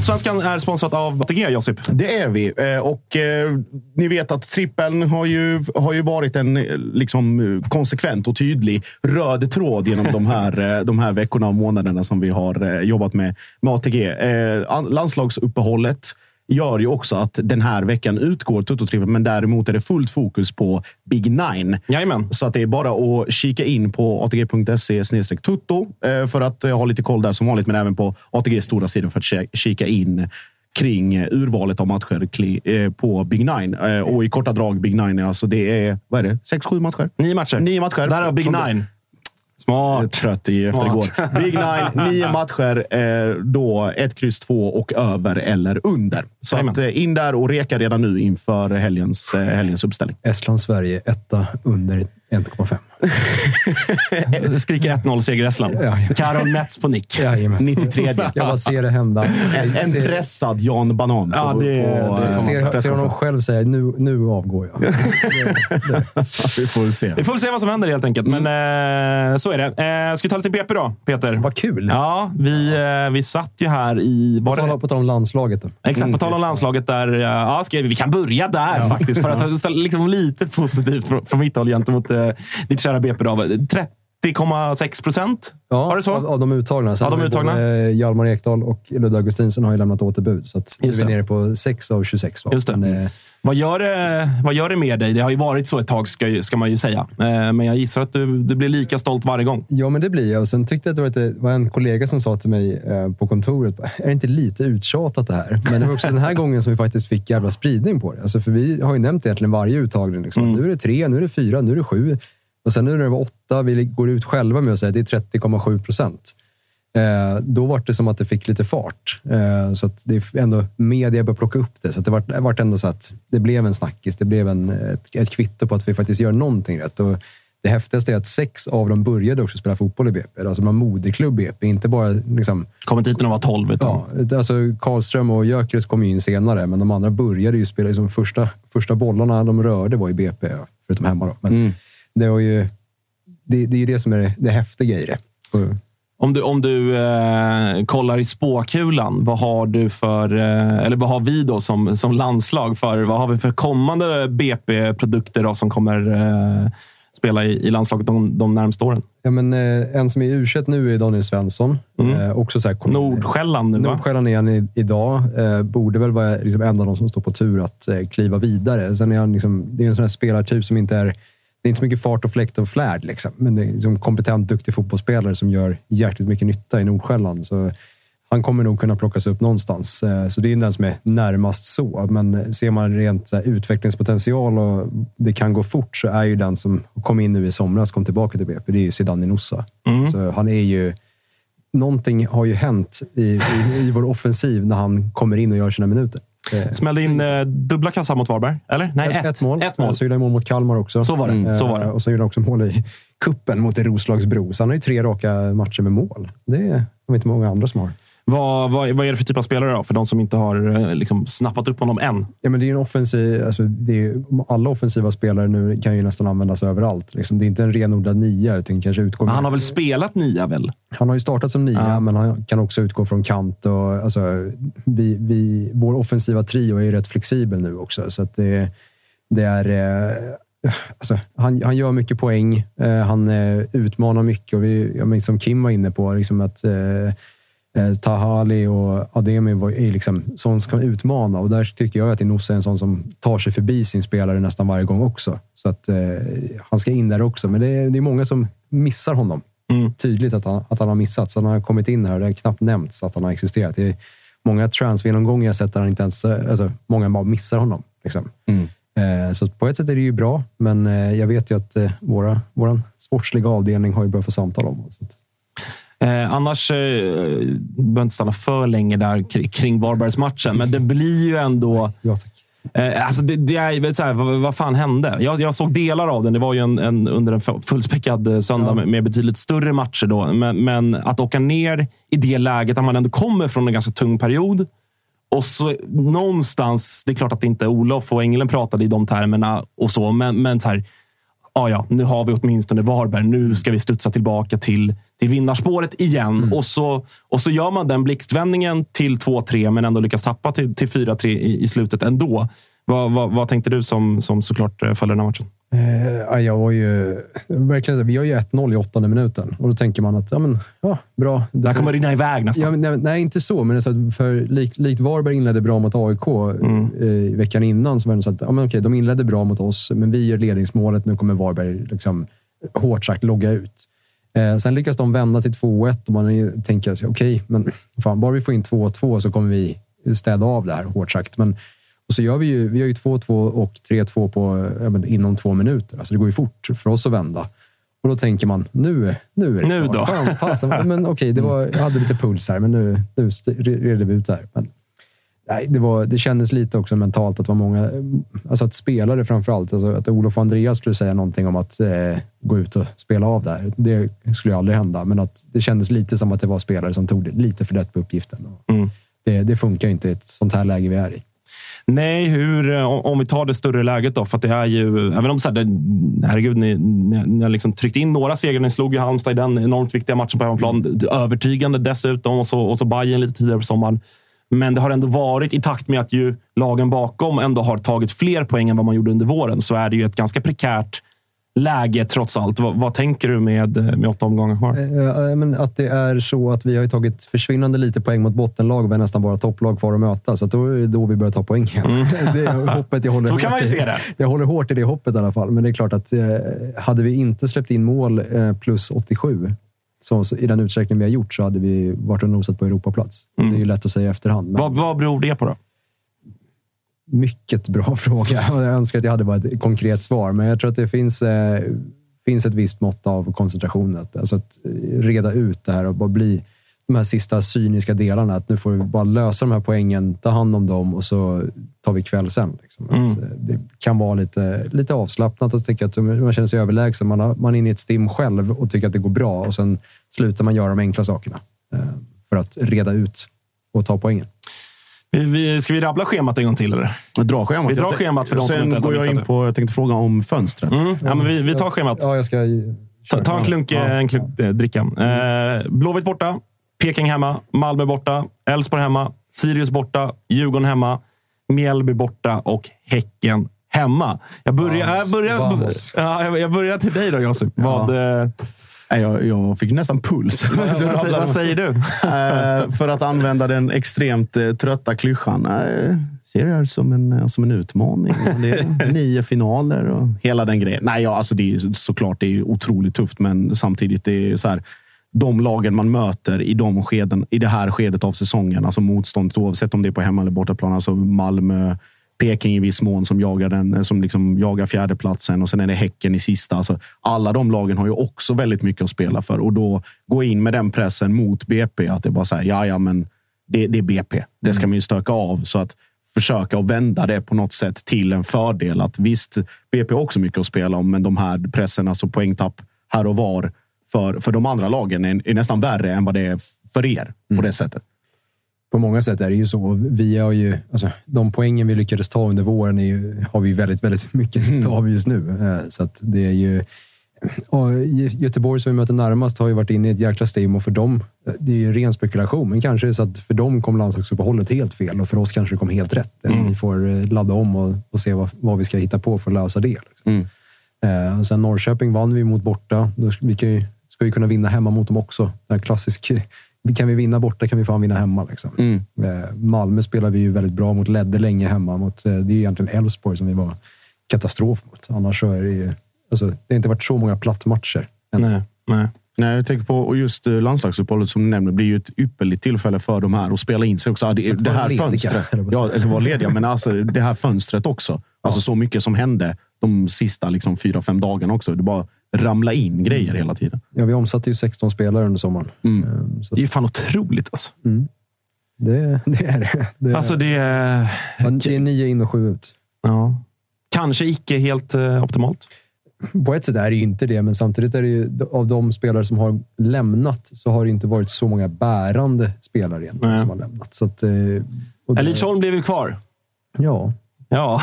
Allsvenskan är sponsrat av ATG, Josip.
Det är vi. Eh, och eh, ni vet att trippeln har ju, har ju varit en eh, liksom, eh, konsekvent och tydlig röd tråd genom de här, de här veckorna och månaderna som vi har jobbat med, med ATG. Eh, landslagsuppehållet gör ju också att den här veckan utgår Toto-trippeln, men däremot är det fullt fokus på Big Nine.
Jajamän.
Så att det är bara att kika in på atg.se tutto eh, för att eh, ha lite koll där som vanligt, men även på ATGs stora sidor för att ki- kika in kring eh, urvalet av matcher på Big Nine. Och i korta drag, Big Nine, alltså det är, vad är det, sex, sju matcher?
Nio matcher.
Nio matcher.
Där har Big Nine. Smart.
trött i efter igår. Big Nine, [laughs] nio matcher. Eh, då ett kryss två och över eller under. Så att, eh, in där och reka redan nu inför helgens, eh, helgens uppställning.
Estland, Sverige, etta under 1,5.
Det skriker 1-0 seger Estland.
Ja, ja.
Karol Metz på nick.
Jajamän.
93.
Jag bara ser det hända.
En, en
Ser-
pressad Jan Banan.
Ja,
på-
det-
på,
det
eh,
får man
Ser, ser honom själv säga nu, nu avgår jag. [laughs]
Vi får se.
Vi får se vad som händer helt enkelt. Men eh, så är det. Eh, ska vi ta lite BP då, Peter?
Vad kul!
Ja, vi, eh, vi satt ju här i...
På
det,
tal, på tal om landslaget. Då.
Exakt, på tal om landslaget. där. eh, Ja, ska vi, kan börja där faktiskt. För att [laughs] liksom lite positivt från, från mitt håll gentemot eh, ditt kära BP. Då. 30,6 procent?
Ja,
Var det så?
Av, av de uttagna. Sen
Av de uttagna?
både Hjalmar Ekdal och Ludde Augustinsson har ju lämnat återbud. Så att nu är
Just
vi
det.
nere på 6 av 26. Va?
Just det.
Men, eh,
Vad gör, det, vad gör det med dig? Det har ju varit så ett tag, ska, ska man ju säga. Eh, Men jag gissar att du, du blir lika stolt varje gång.
Ja, men det blir jag. Och sen tyckte jag att det var, en kollega som sa till mig eh, på kontoret, är det inte lite uttjatat det här? Men det var också den här gången som vi faktiskt fick jävla spridning på det. Alltså, för vi har ju nämnt egentligen varje uttagning. Liksom. Nu är det tre, nu är det fyra, nu är det sju. Och sen nu när det var åtta, vi går ut själva med att säga att det är 30,7 procent. Eh, då var det som att det fick lite fart. Eh, så att det är ändå media började plocka upp det. Så att det var, det var ändå så att det blev en snackis. Det blev en, ett, ett kvitto på att vi faktiskt gör någonting rätt. Och det häftigaste är att sex av dem började också spela fotboll i BP. Alltså de moderklubb BP, inte bara liksom,
Kom inte hit när de var 12. Utan,
Ja, alltså Karlström och Gyökeres kom in senare, men de andra började ju spela. Liksom första, första bollarna de rörde var i BP, förutom hemma. Då. Men det, var ju, det, det är ju det som är det, det häftiga i det. Och,
Om du, om du eh, kollar i spåkulan, vad har du för, eh, eller vad har vi då som, som landslag för, vad har vi för kommande BP-produkter som kommer eh, spela i, i landslaget de, de närmaste åren?
Ja, men, eh, en som är u nu är Daniel Svensson. Eh, också så här, kom-
Nordsjälland nu?
Nordsjälland är han i, idag. Eh, borde väl vara liksom en av de som står på tur att kliva vidare. Sen är han liksom, det är en sån här spelartyp som inte är... Det är inte så mycket fart och fläkt och flärd, liksom. men det är liksom kompetent, duktig fotbollsspelare som gör hjärtligt mycket nytta i Nordsjälland. Så han kommer nog kunna plockas upp någonstans. Eh, Så det är den som är närmast så. Men ser man rent här, utvecklingspotential och det kan gå fort så är ju den som kom in nu i somras, kom tillbaka till BP, det är ju Zidane Nusa. Så han är ju... Någonting har ju hänt i, i, i vår offensiv när han kommer in och gör sina minuter. Eh,
Smällde in eh, dubbla kassar mot Varberg, eller? Nej,
ett, ett mål.
Ett mål.
Så gjorde han mål mot Kalmar också.
Så var det, så var det.
Eh, Och så gjorde han också mål i kuppen mot Roslagsbro. Så han har ju tre raka matcher med mål. Det är inte många andra som har.
Vad, vad, vad är det för typ av spelare då, för de som inte har eh, liksom, snappat upp honom än?
Ja, men det är en offensiv, alltså är, alla offensiva spelare nu kan ju nästan användas överallt. Liksom. Det är inte en renodlad nia, utan kanske utgår
han har väl spelat nia, väl?
Han har ju startat som nia,
Ja.
men han kan också utgå från kant. Och, alltså, vi, vi, vår offensiva trio är ju rätt flexibel nu också. Så det, det är... Eh, alltså, han, han gör mycket poäng. Eh, han eh, utmanar mycket. Och vi, jag minns som Kim var inne på, liksom att eh, eh, Tahali och Ademi var, är liksom sån som kan utmana. Och där tycker jag att Inossa är en sån som tar sig förbi sin spelare nästan varje gång också. Så att eh, han ska in där också. Men det är, det är många som missar honom
Mm.
tydligt att han, att han har missat. Så han har kommit in här och det har knappt nämnts att han har existerat. Det är många transfergenomgångar jag sett där han inte ens... Alltså, många bara missar honom. Liksom. Eh, så på ett sätt är det ju bra, men eh, jag vet ju att eh, våra, vår sportsliga avdelning har ju börjat få samtal om det.
Eh, annars eh, behöver inte stanna för länge där kri- kring Varbergsmatchen, men det blir ju ändå...
ja.
Eh, alltså det, det är så här, vad, vad fan hände? Jag, jag såg delar av den. Det var ju en, en, under en fu- fullspäckad eh, söndag med, med betydligt större matcher. Då. Men, men att åka ner i det läget, där man ändå kommer från en ganska tung period. Och så någonstans, det är klart att inte Olof och Engelen pratade i de termerna och så, men, men så här, ja, ja, nu har vi åtminstone Varberg. Nu ska vi studsa tillbaka till, till vinnarspåret igen.
Mm.
Och, så, och så gör man den blixtvändningen till 2-3, men ändå lyckas tappa till, till 4-3 i, i slutet ändå. Vad, vad, vad tänkte du som, som såklart eh, följer den här matchen?
Eh, ja, jag var ju... Verkligen, vi har ju 1-0 i åttonde minuten och då tänker man att ja, men, ja, bra.
Det här kommer rinna iväg nästan.
Ja, nej, inte så. Men så att för, likt, likt Varberg inledde bra mot AIK
Mm.
eh, veckan innan, så var det så att ja, men okej, de inledde bra mot oss, men vi gör ledningsmålet. Nu kommer Varberg liksom, hårt sagt logga ut. Eh, sen lyckas de vända till 2-1 och man tänker okej, men fan, bara vi får in 2-2 så kommer vi städa av det här, hårt sagt. Men, och så gör vi ju, vi gör ju 2-2 och 3-2 på, ja, men inom två minuter. Alltså det går ju fort för oss att vända. Och då tänker man, nu, nu är det
Nu
klart.
då?
Fan, men okej, det var, jag hade lite puls här, men nu, nu redde vi ut det här. Men, nej, det, var, det kändes lite också mentalt att var många, alltså att spelare framförallt, alltså att Olof och Andreas skulle säga någonting om att eh, gå ut och spela av det här. Det skulle ju aldrig hända, men att det kändes lite som att det var spelare som tog det lite för lätt på uppgiften.
Mm.
Det, det funkar ju inte i ett sånt här läge vi är i.
Nej, hur, eh, om om vi tar det större läget då. För att det är ju, även om så här, det, herregud, ni, ni, ni har liksom tryckt in några segrar. Ni slog ju Halmstad i den enormt viktiga matchen på hemmaplan. Övertygande dessutom. Och så, och så Bayern lite tidigare på sommaren. Men det har ändå varit i takt med att ju lagen bakom ändå har tagit fler poäng än vad man gjorde under våren. Så är det ju ett ganska prekärt läge trots allt. Vad, vad tänker du med, med åtta omgångar kvar?
Eh, men att det är så att vi har ju tagit försvinnande lite poäng mot bottenlag och vi har nästan bara topplag kvar att möta. Så att då är det då vi börjar ta poäng igen. [laughs] Det är hoppet jag håller
Mm. Så kan man ju se det.
Jag håller hårt i det hoppet i alla fall. Men det är klart att eh, hade vi inte släppt in mål eh, plus 87 så, så, i den utsträckning vi har gjort så hade vi varit och nosat på Europaplats. Det är ju lätt att säga i efterhand.
Vad, vad beror det på då?
mycket bra [laughs] fråga. Jag önskar att jag hade bara ett konkret svar, men jag tror att det finns, eh, finns ett visst mått av koncentration. Att, alltså att eh, reda ut det här och bara bli de här sista cyniska delarna. Att nu får vi bara lösa de här poängen, ta hand om dem och så tar vi kväll sen. Liksom. Att, eh, det kan vara lite, lite avslappnat och tycka att man känner sig överlägsen. Man, har, man är inne i ett stim själv och tycker att det går bra och sen slutar man göra de enkla sakerna eh, för att reda ut och ta poängen.
Vi, vi, ska vi rabbla schemat en gång till? Eller?
Dra schemat.
Vi drar schemat för de som
Sen
inte
går jag in på, jag tänkte fråga om fönstret.
Mm. Ja, men vi, vi tar schemat.
Ja, jag ska...
Ta, ta en klunk,
Ja.
en klunk eh, dricka. Eh, Blåvitt borta, Peking hemma, Malmö borta, Elfsborg hemma, Sirius borta, Djurgården hemma, Mjällby borta och Häcken hemma. Jag börjar, jag börjar,
Vamos.
ja, jag- börjar till dig då, Josip. Vad, eh,
Nej, Jag, jag fick nästan puls.
Vad, [laughs] vad säger du? [laughs]
Eh, för att använda den extremt eh, trötta klyschan. Ser det här som en, som en utmaning. Det är [laughs] nio finaler och hela den grejen. Nej, ja, alltså det är såklart det är otroligt tufft, men samtidigt det är så här. De lagen man möter i, de skeden, i det här skedet av säsongen, alltså motståndet oavsett om det är på hemma eller bortaplan. Alltså Malmö, Peking i viss mån som jagar, den, som liksom jagar fjärdeplatsen och sen är det Häcken i sista. Alltså, alla de lagen har ju också väldigt mycket att spela för och då gå in med den pressen mot BP. Att det bara här, ja, ja, men det, det är BP. Det ska man ju stöka av. Så att försöka att vända det på något sätt till en fördel. Att visst, BP har också mycket att spela om, men de här pressen, alltså poängtapp här och var för, för de andra lagen är, är nästan värre än vad det är för er på det sättet.
på många sätt är det ju så. Vi har ju, alltså, de poängen vi lyckades ta under våren ju, har vi väldigt, väldigt [laughs] mycket nytta av just nu. Eh, Så det är ju... Göteborg som vi möter närmast har ju varit inne i ett jäkla stim och för dem, eh, det är ju ren spekulation, men kanske är det så att för dem kom landslagsuppehållet helt fel och för oss kanske det kom helt rätt. Eller Vi får eh, ladda om och, och se vad, vad vi ska hitta på för att lösa det. Liksom. Eh, och sen Norrköping vann vi mot borta. Vi kan ju, ska ju kunna vinna hemma mot dem också. Här klassisk, kan vi vinna borta kan vi fan vinna hemma. Liksom. Eh, Malmö spelar vi ju väldigt bra mot. Ledde länge hemma mot. Eh, det är ju egentligen Elfsborg som vi var katastrof mot. Annars så är det ju... Alltså, det har inte varit så många plattmatcher.
Nej, nej.
Nej, jag tänker på och just eh, landslagsuppehållet som du nämner blir ju ett ypperligt tillfälle för de här att spela in sig också. Det, det här
lediga,
fönstret. Ja, eller vara lediga, men alltså det här fönstret också. Alltså så mycket som hände de sista liksom, fyra, fem dagarna också. Det bara ramla in grejer hela tiden.
Ja, vi omsatte ju 16 spelare under sommaren.
Mm.
Eh, Så
Det är ju fan otroligt alltså.
det, det är det. Det,
Alltså det är...
det är nio in och sju ut.
Ja. Kanske icke helt eh, optimalt.
På ett sätt är det ju inte det, men samtidigt är det ju av de spelare som har lämnat så har det inte varit så många bärande spelare egentligen
Nej.
som har lämnat. Så att, eh, och det-
Elitholm blev ju kvar.
Ja,
Ja,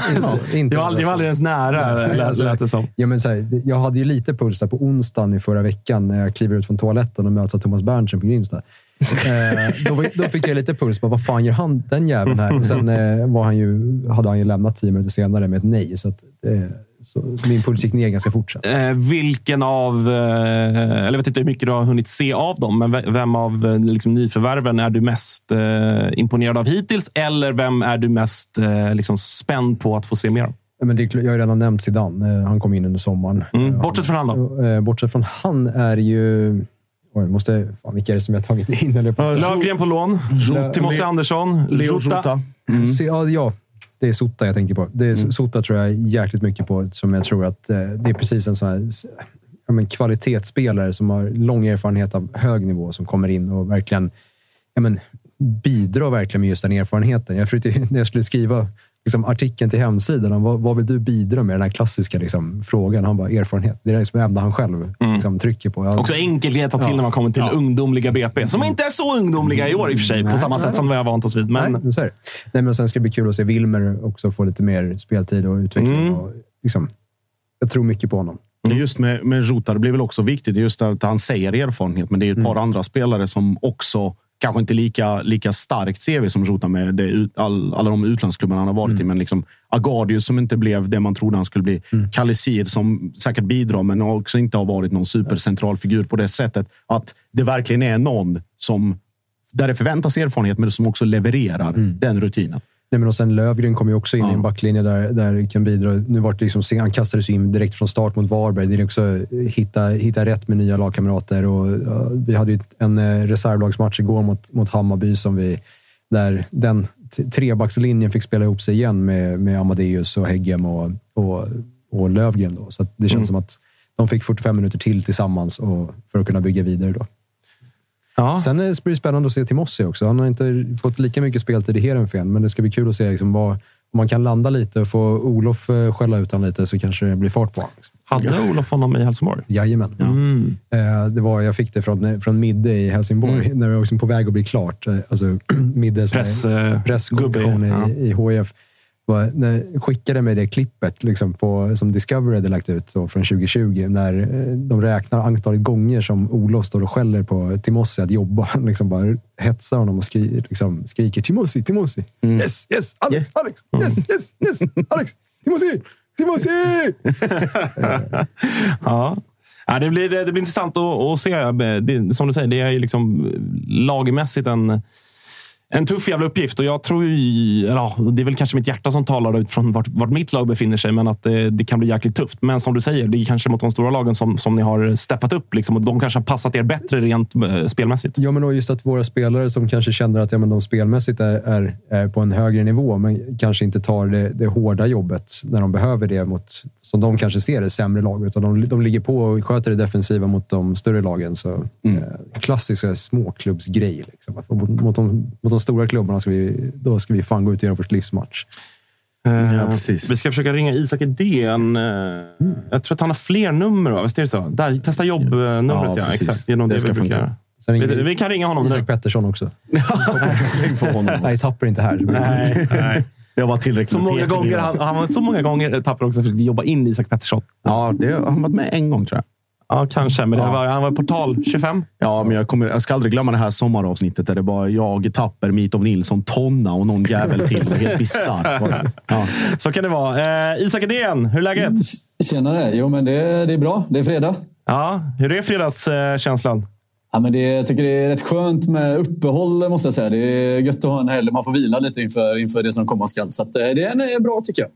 inte
det var aldrig, det var aldrig ens nära, lät, lät det som.
Ja, men så här, jag hade ju lite puls där på onsdagen i förra veckan när jag kliver ut från toaletten och möts av Thomas Berntsen på Grimsta. eh, då, då fick jag lite puls. Bara, vad fan gör han, den jäveln här? Och sen eh, var han ju, hade han ju lämnat tio minuter senare med ett nej. Så, att, eh, så min puls gick ner ganska fort sen.
Eh, vilken av, eh, eller jag vet inte hur mycket du har hunnit se av dem, men ve- vem av eh, liksom, nyförvärven är du mest eh, imponerad av hittills? Eller vem är du mest eh, liksom, spänd på att få se mer av?
Men det, jag har ju redan nämnt Zidane. Eh, Han kom in under sommaren.
Mm.
Eh,
Bortsett från han då?
Bortsett från han är ju... Oj, måste, fan, vilka är det som jag tagit in? Eller på?
Lövgren på lån. Timothy Andersson, Leo Jota.
Se- Ja, ja, det är Sota jag tänker på. Det är, Sota tror jag jäkligt mycket på, som jag tror att eh, det är precis en sån här ja, men, kvalitetsspelare som har lång erfarenhet av hög nivå som kommer in och verkligen ja, men, bidrar verkligen med just den erfarenheten. Jag försökte, [laughs] när jag skulle skriva liksom, artikeln till hemsidan, vad, vad vill du bidra med? Den här klassiska liksom, frågan. Han bara, erfarenhet. Det är det enda han själv liksom, trycker på. Jag,
Också enkel grej att ta till
Ja.
när man kommer till
Ja.
ungdomliga BP. Som inte är så ungdomliga i år i och för sig, på
Nej.
samma sätt som vi har vant oss vid. Men
Nej, så är det. Nej, men sen ska det bli kul att se Wilmer också få lite mer speltid och utveckling.
Mm.
Och, liksom, jag tror mycket på honom.
Just med, med det blir väl också viktigt just att han säger erfarenhet, men det är ett par andra spelare som också kanske inte lika, lika starkt CV som Jota med det, all, alla de utlandsklubbarna han har varit i. Men liksom Agardius som inte blev det man trodde han skulle bli. Mm. Kalisir som säkert bidrar, men också inte har varit någon supercentral figur på det sättet att det verkligen är någon som där det förväntas erfarenhet, men som också levererar den rutinen.
Nej, men och sen Lövgren kom ju också in i en backlinje där, där kan bidra. Nu var det liksom, han kastades in direkt från start mot Varberg. Det är också hitta, hitta rätt med nya lagkamrater. Och, ja, vi hade ju en eh, reservlagsmatch igår mot, mot Hammarby som vi, där den trebackslinjen fick spela ihop sig igen med, med Amadeus och Heggem och, och, och Lövgren. Då. Så det känns
Mm.
som att de fick 45 minuter till tillsammans och, för att kunna bygga vidare. Då.
Ja.
Sen är det spännande att se Timossi också. Han har inte fått lika mycket speltid i Heerenveen, men det ska bli kul att se liksom vad, om man kan landa lite och få Olof eh, skälla ut honom lite så kanske det blir fart på honom. Liksom.
Hade Olof honom i Helsingborg?
Jajamän.
Mm.
Eh, det var, jag fick det från, från Midde i Helsingborg, när det var liksom på väg att bli klart. Eh, Alltså, [clears throat] Midde som
Press,
är
eh,
presskommunikation
gubbe,
i, i HIF var, när, skickade mig det klippet liksom på, som Discovery hade lagt ut så, från 2020. När eh, de räknar antalet gånger som Olof står och skäller på Timossi att jobba. [laughs] Liksom bara hetsar honom och skri, liksom, skriker Timossi, Timossi. Yes, yes, Alex, Alex, yes, yes, yes, Alex, Timossi, Timossi! [laughs]
Ja. Ja, det, blir, det blir intressant att, att se. Det, som du säger, det är ju liksom lagmässigt en, en tuff jävla uppgift. Och jag tror ju, ja, det är väl kanske mitt hjärta som talar utifrån vart, vart mitt lag befinner sig, men att det, det kan bli jäkligt tufft. Men som du säger, det är kanske mot de stora lagen som, som ni har steppat upp. Liksom, och de kanske har passat er bättre rent eh, spelmässigt.
Ja, men just att våra spelare som kanske känner att ja, men de spelmässigt är, är, är på en högre nivå, men kanske inte tar det, det hårda jobbet när de behöver det mot, som de kanske ser det, sämre lag. Utan de, de ligger på och sköter det defensiva mot de större lagen. Så, eh, klassiska småklubbsgrej. Liksom. Mot, mot, de, mot de stora klubbarna ska vi, då ska vi fan gå ut och göra vårt livsmatch.
Eh,
precis.
Vi ska försöka ringa Isak Edén. Eh, Jag tror att han har fler nummer, va? Visst är det så? Där, testa jobbnumret, ja.
Ja.
Exakt. Är nog
Det
det,
ska
vi brukar Vi, vi kan ringa honom nu.
Isak Pettersson också. [laughs]
Släng på honom.
Nej, tappar inte här.
Nej, nej.
Jag var tillräckligt
Så många gånger, han, han var så många gånger tappar också för att jobba in Isak Pettersson.
Ja, det har han varit med en gång tror jag.
Ja, kanske. Men det
Ja.
var, han var portal 25.
Ja, men jag, kommer, jag ska aldrig glömma det här sommaravsnittet där det var jag, Tapper, Mitov Nilsson, Tonna och någon jävel till. Helt bisarrt. [laughs] Ja.
Så kan det vara. Eh, Isak Edén, hur är läget?
Tjenare! Jo, men det, det är bra. Det är fredag.
Ja, hur är fredagskänslan?
Ja, men det, jag tycker det är rätt skönt med uppehåll, måste jag säga. Det är gött att ha en helg. Man får vila lite inför, inför det som komma skall. Så att, eh, det är bra, tycker jag.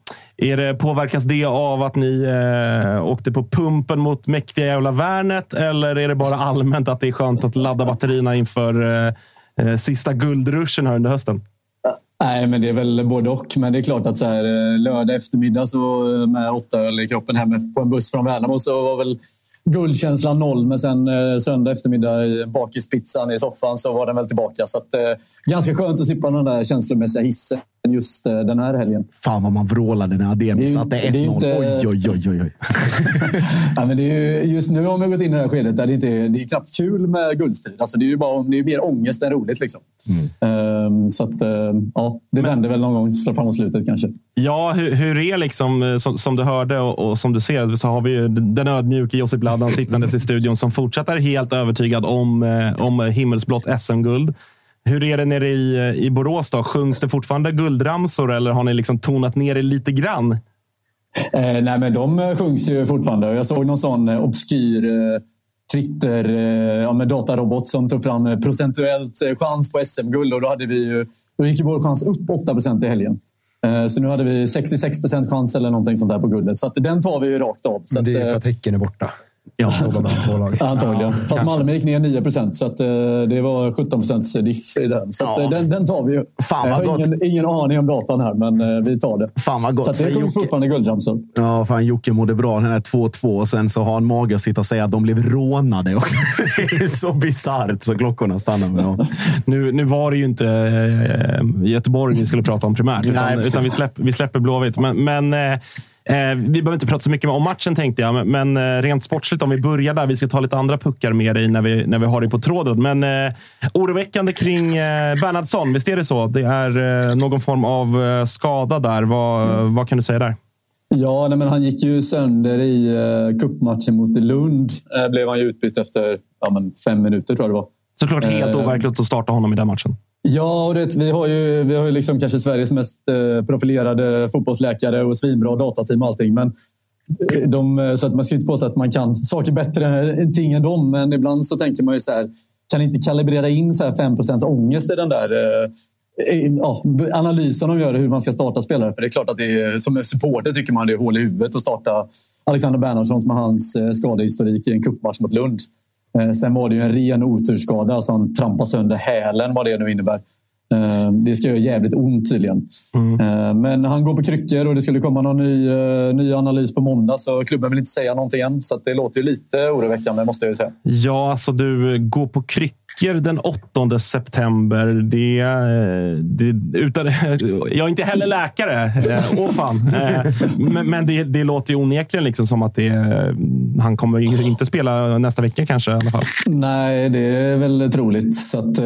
Är det, påverkas det av att ni eh, åkte på pumpen mot mäktiga jävla Värnet? Eller är det bara allmänt att det är skönt att ladda batterierna inför eh, eh, sista guldruschen här under hösten?
Nej, men det är väl både och. Men det är klart att så här, eh, lördag eftermiddag så eh, med åtta öl i kroppen hem på en buss från Värnamo så var väl guldkänslan noll. Men sen eh, söndag eftermiddag bakispizzan i soffan så var den väl tillbaka. Så att, eh, ganska skönt att slippa den där känslomässiga hissen just eh, den här helgen.
Fan vad man vrålade när Ademi
är-
satte
det är
1-0.
inte-
Oj, oj, oj, oj, oj. [laughs]
Ja, men det är ju, just nu har vi gått in i det här skedet där det, inte är, det är knappt kul med guldstrid. Alltså, det är ju bara, det är mer ångest än roligt. Liksom. Ehm, så att, ehm, ja, det vänder väl någon gång framåt slutet kanske.
Ja, hur, hur är liksom, eh, som, som du hörde och, och som du ser, så har vi ju den ödmjuke Josip Ladan sittandes i studion som fortsätter helt övertygad om, om himmelsblått SM-guld. Hur är det nere i, eh, i Borås? Då? Sjungs det fortfarande guldramsor eller har ni liksom tonat ner det lite grann?
Eh, nej, men de eh, sjungs ju fortfarande. Jag såg någon sån eh, obskyr eh, Twitter eh, ja, med datarobot som tog fram procentuellt eh, chans på SM-guld. Och då, hade vi ju, då gick ju vår chans upp 8 procent i helgen. Eh, så nu hade vi 66 procent chans eller någonting sånt där på guldet. Så att den tar vi ju rakt av. Så
Men det är för att Häcken är borta.
Ja.
Jobbar mellan två lag. [laughs]
Antagligen. Fast
kanske.
Malmö gick ner 9 procent, så att, eh, det var 17 procents diff i den. Så att,
Ja.
eh, den, den tar vi ju.
Fan,
jag
vad
har
gott.
ingen, ingen aning om datan här, men eh, vi tar det.
Fan vad gott
så att det kommer
Jocke.
fortfarande guldramsor.
Ja, fan Jocke mådde bra den här 2-2 och sen så har han mage att sitta och säga att de blev rånade också. [laughs] Det är så bisarrt så klockorna stannar. Ja.
Nu, nu var det ju inte Göteborg vi skulle prata om primärt,
Nej,
utan,
precis.
utan vi, släpper, vi släpper Blåvitt. Men, men vi behöver inte prata så mycket om matchen tänkte jag, men, men eh, rent sportsligt, om vi börjar där. Vi ska ta lite andra puckar med dig när vi, när vi har dig på tråden. Men eh, oroväckande kring eh, Bernhardsson, visst är det så? Det är eh, någon form av eh, skada där. Vad, vad kan du säga där?
Ja, nej, men han gick ju sönder i uh, cupmatchen mot Lund. Uh, blev han ju utbytt efter ja, men fem minuter, tror jag det var.
Såklart helt
Eh,
overkligt att starta honom i den matchen.
Ja, och det, vi har ju, vi har ju liksom kanske Sveriges mest eh, profilerade fotbollsläkare och svinbra datateam och allting. Men eh, de, eh, så att man ska inte påstå att man kan saker bättre än ting än dem. Men ibland så tänker man ju så här, kan inte kalibrera in så här 5 ångest i den där ja, analysen de gör hur man ska starta spelare. För det är klart att det är, som supporter tycker man det är hål i huvudet att starta Alexander Bernhardsson med hans skadehistorik i en cupmatch mot Lund. Eh, Sen var det ju en ren oturskada, alltså han trampade sönder hälen, vad det nu innebär. Eh, Det ska göra jävligt ont tydligen. Eh, Men han går på kryckor och det skulle komma någon ny, ny analys på måndag så klubben vill inte säga någonting än. Så det låter ju lite oroväckande måste jag ju säga.
Ja, alltså du går på kryckor den 8 september. Det, eh, det, utan, [laughs] jag är inte heller läkare. Åh Åh fan. Eh, men, men det, det låter ju onekligen liksom som att det, han kommer inte spela nästa vecka kanske i alla fall.
Nej, det är väl troligt. Så att,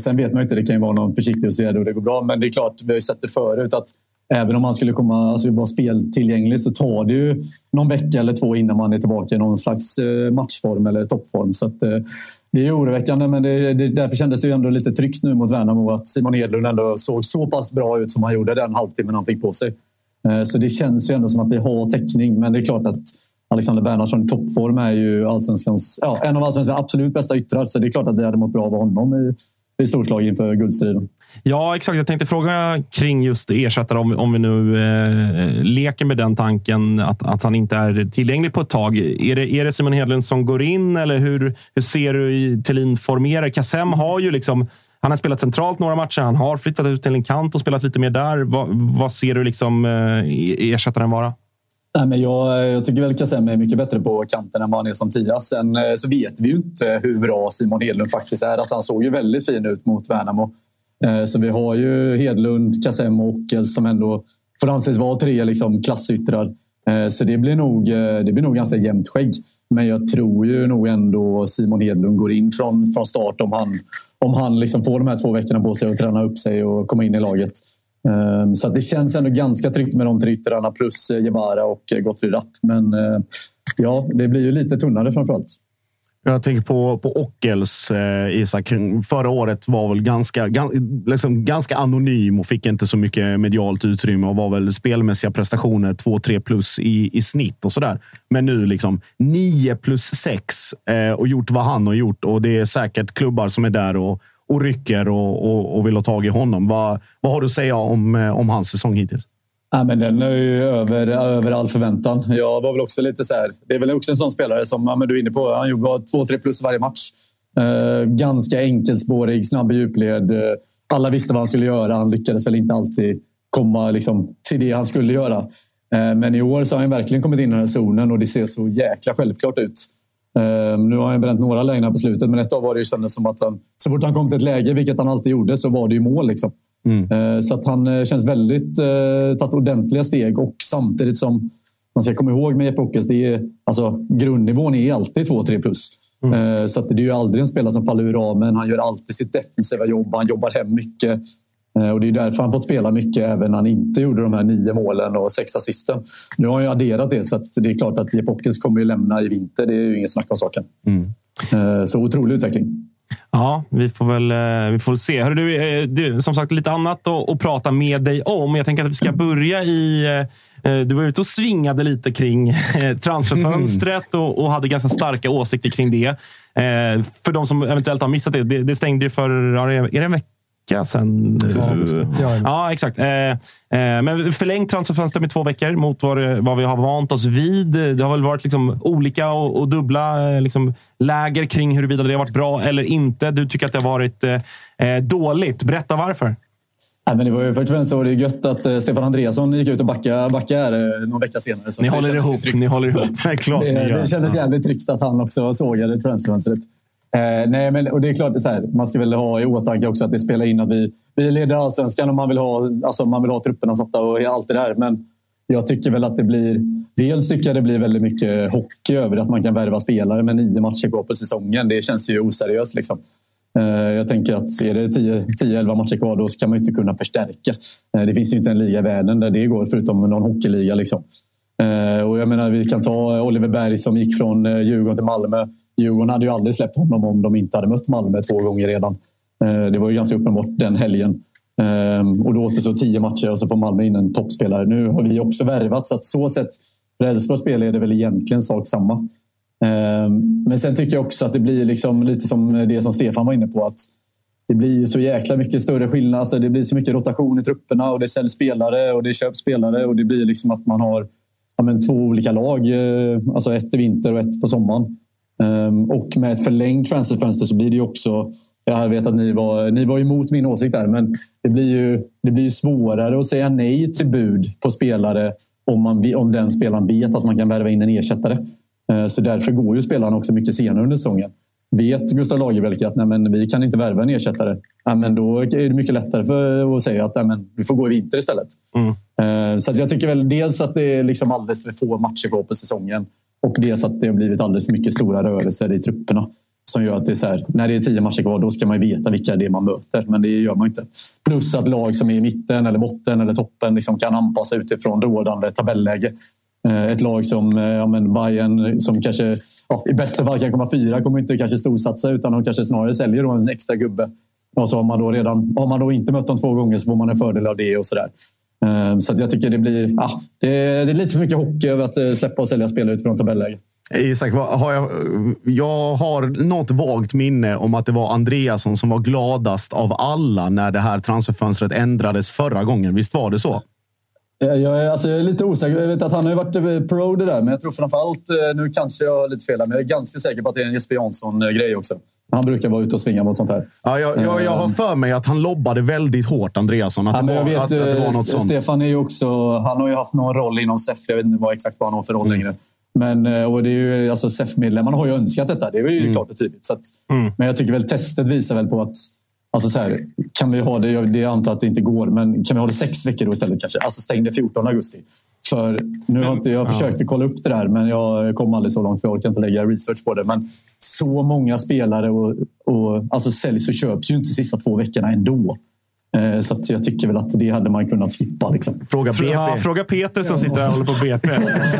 sen vet man ju inte. Det kan ju vara någon försiktighetsåtgärd och det går bra. Men det är klart, vi har ju sett det förut att även om han skulle komma, alltså vara speltillgänglig så tar det ju någon vecka eller två innan man är tillbaka i någon slags eh, matchform eller toppform. Så att, eh, det är ju oroväckande, men det, det, därför kändes det ju ändå lite tryggt nu mot Värnamo att Simon Hedlund ändå såg så pass bra ut som han gjorde den halvtimmen han fick på sig. Eh, så det känns ju ändå som att vi har täckning, men det är klart att Alexander Bernhardsson i toppform är ju allsvenskans, ja, en av allsvenskans absolut bästa yttrar. Så det är klart att det hade mått bra av honom i, i storslag inför guldstriden.
Ja, exakt. Jag tänkte fråga kring just ersättare, om, om vi nu eh, leker med den tanken att, att han inte är tillgänglig på ett tag. Är det, är det Simon Hedlund som går in eller hur, hur ser du i Thelin formera? Kassem har ju liksom han har spelat centralt några matcher. Han har flyttat ut till en kant och spelat lite mer där. Vad, vad ser du liksom eh, ersättaren vara?
Nej, men jag, jag tycker väl Kassem är mycket bättre på kanten än vad han är som tia. Sen eh, så vet vi ju inte hur bra Simon Hedlund faktiskt är. Alltså, han såg ju väldigt fin ut mot Värnamo. Eh, så vi har ju Hedlund, Kassem och Ockels som ändå får anses vara tre liksom, klassyttrar. Eh, så det blir, nog, eh, det blir nog ganska jämnt skägg. Men jag tror ju nog ändå Simon Hedlund går in från, från start om han, om han liksom får de här två veckorna på sig att träna upp sig och komma in i laget. Ehm, så att det känns ändå ganska tryggt med de tre yttrarna plus Jebara och Gottfried Rapp. Men ja, det blir ju lite tunnare framförallt.
Jag tänker på, på Ockels, eh, Isak. Förra året var väl ganska, gan, liksom ganska anonym och fick inte så mycket medialt utrymme och var väl spelmässiga prestationer 2-3 plus i, i snitt och sådär. Men nu liksom 9 plus 6 eh, och gjort vad han har gjort och det är säkert klubbar som är där och, och rycker och, och, och vill ha tag i honom. Vad, vad har du att säga om, eh, om hans säsong hittills?
Ja, men den är ju över, över all förväntan. Jag var väl också lite så här. Det är väl också en sån spelare som ja, men du är inne på. Han gjorde 2-3 plus varje match. Eh, ganska enkelspårig, snabb i djupled. Eh, alla visste vad han skulle göra. Han lyckades väl inte alltid komma liksom, till det han skulle göra. Eh, men i år så har han verkligen kommit in i den här zonen och det ser så jäkla självklart ut. Eh, nu har han bränt några lägen på slutet, men ett av var det ju som att han, så fort han kom till ett läge, vilket han alltid gjorde, så var det ju mål. Liksom. Mm. Så att han känns väldigt eh, tagit ordentliga steg och samtidigt som man ska komma ihåg med Jeppe Ockels, det är, alltså, grundnivån är alltid 2-3 plus. Mm. Så att det är ju aldrig en spelare som faller ur ramen. Han gör alltid sitt defensiva jobb. Han jobbar hem mycket. Och Det är därför han fått spela mycket även när han inte gjorde de här nio målen och sex assisten. Nu har han ju adderat det så det är klart att Jeppe Ockels kommer ju lämna i vinter. Det är ju inget snack om saken. Mm. Så otrolig utveckling.
Ja, vi får väl, vi får väl se. Hörru, du, det, som sagt, lite annat att, att prata med dig om. Jag tänker att vi ska börja i Eh, du var ute och svingade lite kring eh, transferfönstret och, och hade ganska starka åsikter kring det. Eh, för de som eventuellt har missat det, det, det stängde ju för är det en vecka sedan? Ja, ja exakt. Men förlängt transferfönster med två veckor mot vad, vad vi har vant oss vid. Det har väl varit liksom olika och, och dubbla liksom läger kring huruvida det har varit bra eller inte. Du tycker att det har varit dåligt. Berätta varför.
Nej, men det var ju, först och främst så var det gött att Stefan Andreasson gick ut och backade, backade här någon vecka senare.
Så ni, håller ihop, [laughs] ni håller ihop.
Klart det, det kändes jävligt tryggt att han också sågade transferfönstret. Eh, nej, men, och det är klart, så här, man ska väl ha i åtanke också att det spelar in att vi, vi leder allsvenskan och man vill, ha, alltså, man vill ha trupperna satta och allt det där. Men jag tycker väl att det blir... Dels tycker jag det blir väldigt mycket hockey över att man kan värva spelare med nio matcher kvar på säsongen. Det känns ju oseriöst. Liksom. Eh, jag tänker att är det 10-11 matcher kvar då ska man inte kunna förstärka. Eh, det finns ju inte en liga i världen där det går förutom någon hockeyliga. Liksom. Eh, och jag menar, vi kan ta Oliver Berg som gick från eh, Djurgården till Malmö. Djurgården hade ju aldrig släppt honom om de inte hade mött Malmö två gånger redan. Eh, det var ju ganska uppenbart den helgen. Ehm, och då återstår tio matcher och så får Malmö in en toppspelare. Nu har vi också värvat så att så sett för Elfsborgs spel är det väl egentligen sak samma. Ehm, men sen tycker jag också att det blir liksom lite som det som Stefan var inne på. att Det blir så jäkla mycket större skillnad. Alltså det blir så mycket rotation i trupperna och det säljs spelare och det köps spelare och det blir liksom att man har ja, men, två olika lag. Eh, alltså ett i vinter och ett på sommaren. Ehm, och med ett förlängt transferfönster så blir det också... Jag vet att ni var, ni var emot min åsikt där, men det blir ju det blir svårare att säga nej till bud på spelare om, man, om den spelaren vet att man kan värva in en ersättare. Eh, så därför går ju spelarna också mycket senare under säsongen. Vet Gustav Lagerbielke att nej, men vi kan inte värva en ersättare, ja, men då är det mycket lättare för att säga att nej, men vi får gå i vinter istället. Mm. Eh, så jag tycker väl dels att det är liksom alldeles för få matcher kvar på säsongen och dels att det har blivit alldeles för mycket stora rörelser i trupperna som gör att det är så här, när det är tio matcher kvar, då ska man veta vilka det är man möter. Men det gör man inte. Plus att lag som är i mitten, eller botten eller toppen liksom kan anpassa utifrån rådande tabelläge. Eh, ett lag som eh, ja, men Bayern som kanske ja, i bästa fall kan komma fyra kommer inte kanske storsatsa utan de kanske snarare säljer då en extra gubbe. Och så har man då redan har man då inte mött dem två gånger så får man en fördel av det och sådär. Eh, så jag tycker det blir ja, det är, det är lite för mycket hockey över att släppa och sälja spelare utifrån tabelläge.
Isak, har jag, jag har något vagt minne om att det var Andreasson som var gladast av alla när det här transferfönstret ändrades förra gången. Visst var det så?
Jag är, alltså, jag är lite osäker. Jag vet att han har varit eh, pro det där, men jag tror framförallt... Eh, nu kanske jag har lite fel, men jag är ganska säker på att det är en Jesper Jansson-grej också. Han brukar vara ute och svinga mot sånt här.
Ja, jag, jag, jag har eh, för mig att han lobbade väldigt hårt, Andreasson. Att, ja, det, var, vet, att, att, det var något sånt.
Stefan är ju också... Han har ju haft någon roll inom SEF. Jag vet inte vad exakt vad han har för roll mm. längre. Men och det är ju, alltså SEF-medlemmarna har ju önskat detta. Det är ju mm. klart och tydligt. Att, mm. Men jag tycker väl testet visar väl på att Alltså så här, kan vi ha det, jag antar att det inte går, men kan vi ha det sex veckor då istället kanske? Alltså stäng det 14 augusti. För nu har inte, jag försökte kolla upp det där, men jag kom aldrig så långt för jag orkar inte lägga research på det. Men så många spelare och, och alltså säljs och köps ju inte de sista två veckorna ändå. Eh, så jag tycker väl att det hade man kunnat slippa. Liksom.
Fråga, BP. Ja, fråga Peter som sitter och håller på BP.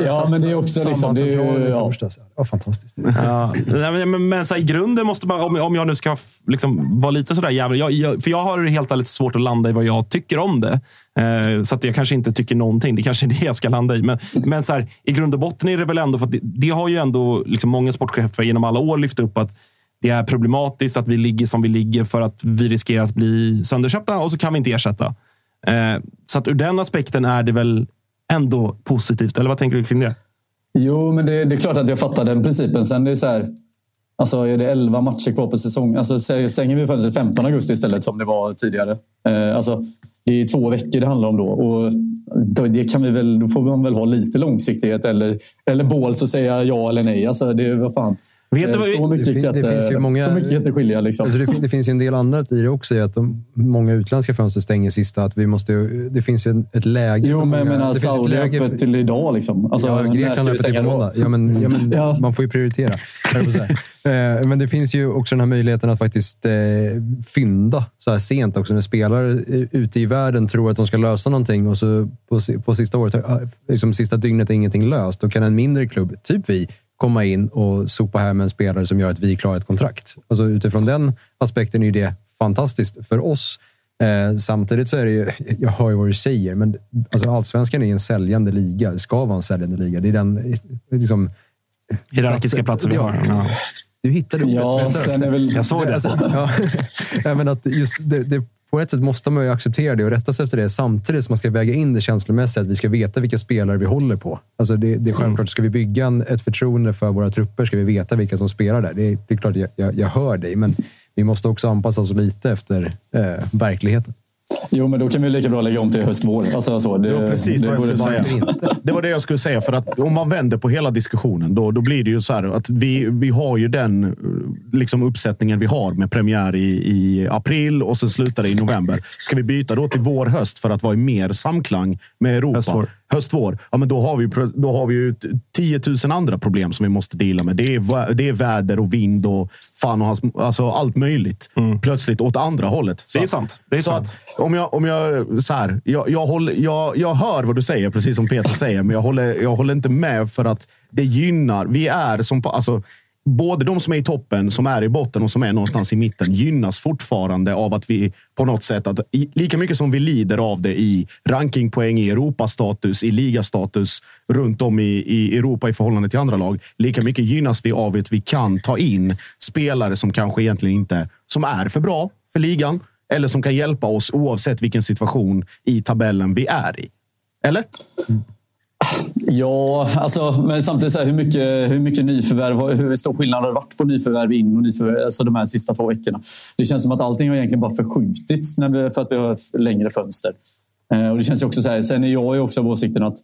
[laughs]
ja, men det är också... Liksom, det är ju, ja.
ja, fantastiskt.
Ja, men, men så i grunden måste man, om, om jag nu ska liksom, vara lite sådär jävla... Jag, jag, för jag har helt ärligt svårt att landa i vad jag tycker om det. Eh, så att jag kanske inte tycker någonting. Det kanske är det jag ska landa i. Men, men så här, i grund och botten är det väl ändå... För det, det, har ju ändå liksom många sportchefer genom alla år lyft upp att det är problematiskt att vi ligger som vi ligger för att vi riskerar att bli sönderköpta och så kan vi inte ersätta. Eh, så att ur den aspekten är det väl ändå positivt. Eller vad tänker du kring det?
Jo, men det, det är klart att jag fattar den principen. Sen är det så här, alltså är det 11 matcher kvar på säsongen? Alltså stänger vi fönstret 15 augusti istället som det var tidigare? Eh, alltså, det är två veckor det handlar om då. Och då, det kan vi väl, då får man väl ha lite långsiktighet eller, eller bål så säga ja eller nej. Alltså, det, vad fan.
Vet du vad,
så mycket
det
kan
det finns ju många-
så mycket kan inte skilja. Liksom.
Alltså det, det finns ju en del annat i det också. i Att de, många utländska fönster stänger sista. Att vi måste, det finns ju ett läge.
Jo, men jag
många-
menar,
finns ett
Saudi öppet till idag. Liksom. Alltså,
ja, Grekland öppet till måndag. Ja, men, ja, men, [laughs]
Ja.
Man får ju prioritera. jag. Eh, Men det finns ju också den här möjligheten att faktiskt eh, fynda så här sent också. När spelare eh, ute i världen tror att de ska lösa någonting och så på, på sista året, eh, liksom sista dygnet är ingenting löst. Då kan en mindre klubb, typ vi, komma in och sopa här med en spelare som gör att vi klarar ett kontrakt. Alltså, utifrån den aspekten är ju det fantastiskt för oss. Eh, samtidigt så är det ju, [laughs] jag hör ju vad du säger, men alltså, allsvenskan är en säljande liga. Det ska vara en säljande liga. Det är den eh, liksom,
hierarkiska platser vi har. Ja.
Du hittade ordet
Ja,
som jag sökte.
väl...
Jag såg det.
Alltså, ja. [laughs] ja, men att just det, det, på ett sätt måste man ju acceptera det och rätta sig efter det samtidigt som man ska väga in det känslomässigt. Att vi ska veta vilka spelare vi håller på. Alltså det, det är självklart, ska vi bygga en, ett förtroende för våra trupper ska vi veta vilka som spelar där. Det, är- det är klart jag, jag, jag hör dig, men vi måste också anpassa oss lite efter eh, verkligheten.
Jo, men då kan vi lika bra lägga om till höst-vår. Alltså, så, det,
Det var precis
det
vad jag säga. Det var det jag skulle säga. För att om man vänder på hela diskussionen, då, då blir det ju så här att vi, vi har ju den eh, liksom uppsättningen vi har med premiär i, i april och sen slutar det i november. Ska vi byta då till vår, höst för att vara i mer samklang med Europa?
Höstvår.
Höstvår. Ja, men då har vi, då har vi ju t- 10 000 andra problem som vi måste dela med. Det är, det är väder och vind och fan och hans, alltså allt möjligt. Plötsligt åt andra hållet. Så
Det är sant. Det är
så
sant.
att om jag, om jag, så här, jag, jag, håller, jag, jag hör vad du säger, precis som Peter säger, men jag håller, jag håller inte med för att det gynnar. Vi är som alltså, både de som är i toppen, som är i botten och som är någonstans i mitten gynnas fortfarande av att vi på något sätt, att, i, lika mycket som vi lider av det i rankingpoäng, i Europastatus, i ligastatus runt om i, i Europa i förhållande till andra lag. Lika mycket gynnas vi av att vi kan ta in spelare som kanske egentligen inte som är för bra för ligan eller som kan hjälpa oss oavsett vilken situation i tabellen vi är i. Eller?
Ja, alltså, men samtidigt så här, hur mycket, hur mycket nyförvärv, hur stor skillnad har det varit på nyförvärv in och nyförvärv alltså de här sista två veckorna? Det känns som att allting har egentligen bara förskjutits när vi, för att vi har ett längre fönster. Eh, och det känns ju också så här, sen är jag ju också av åsikten att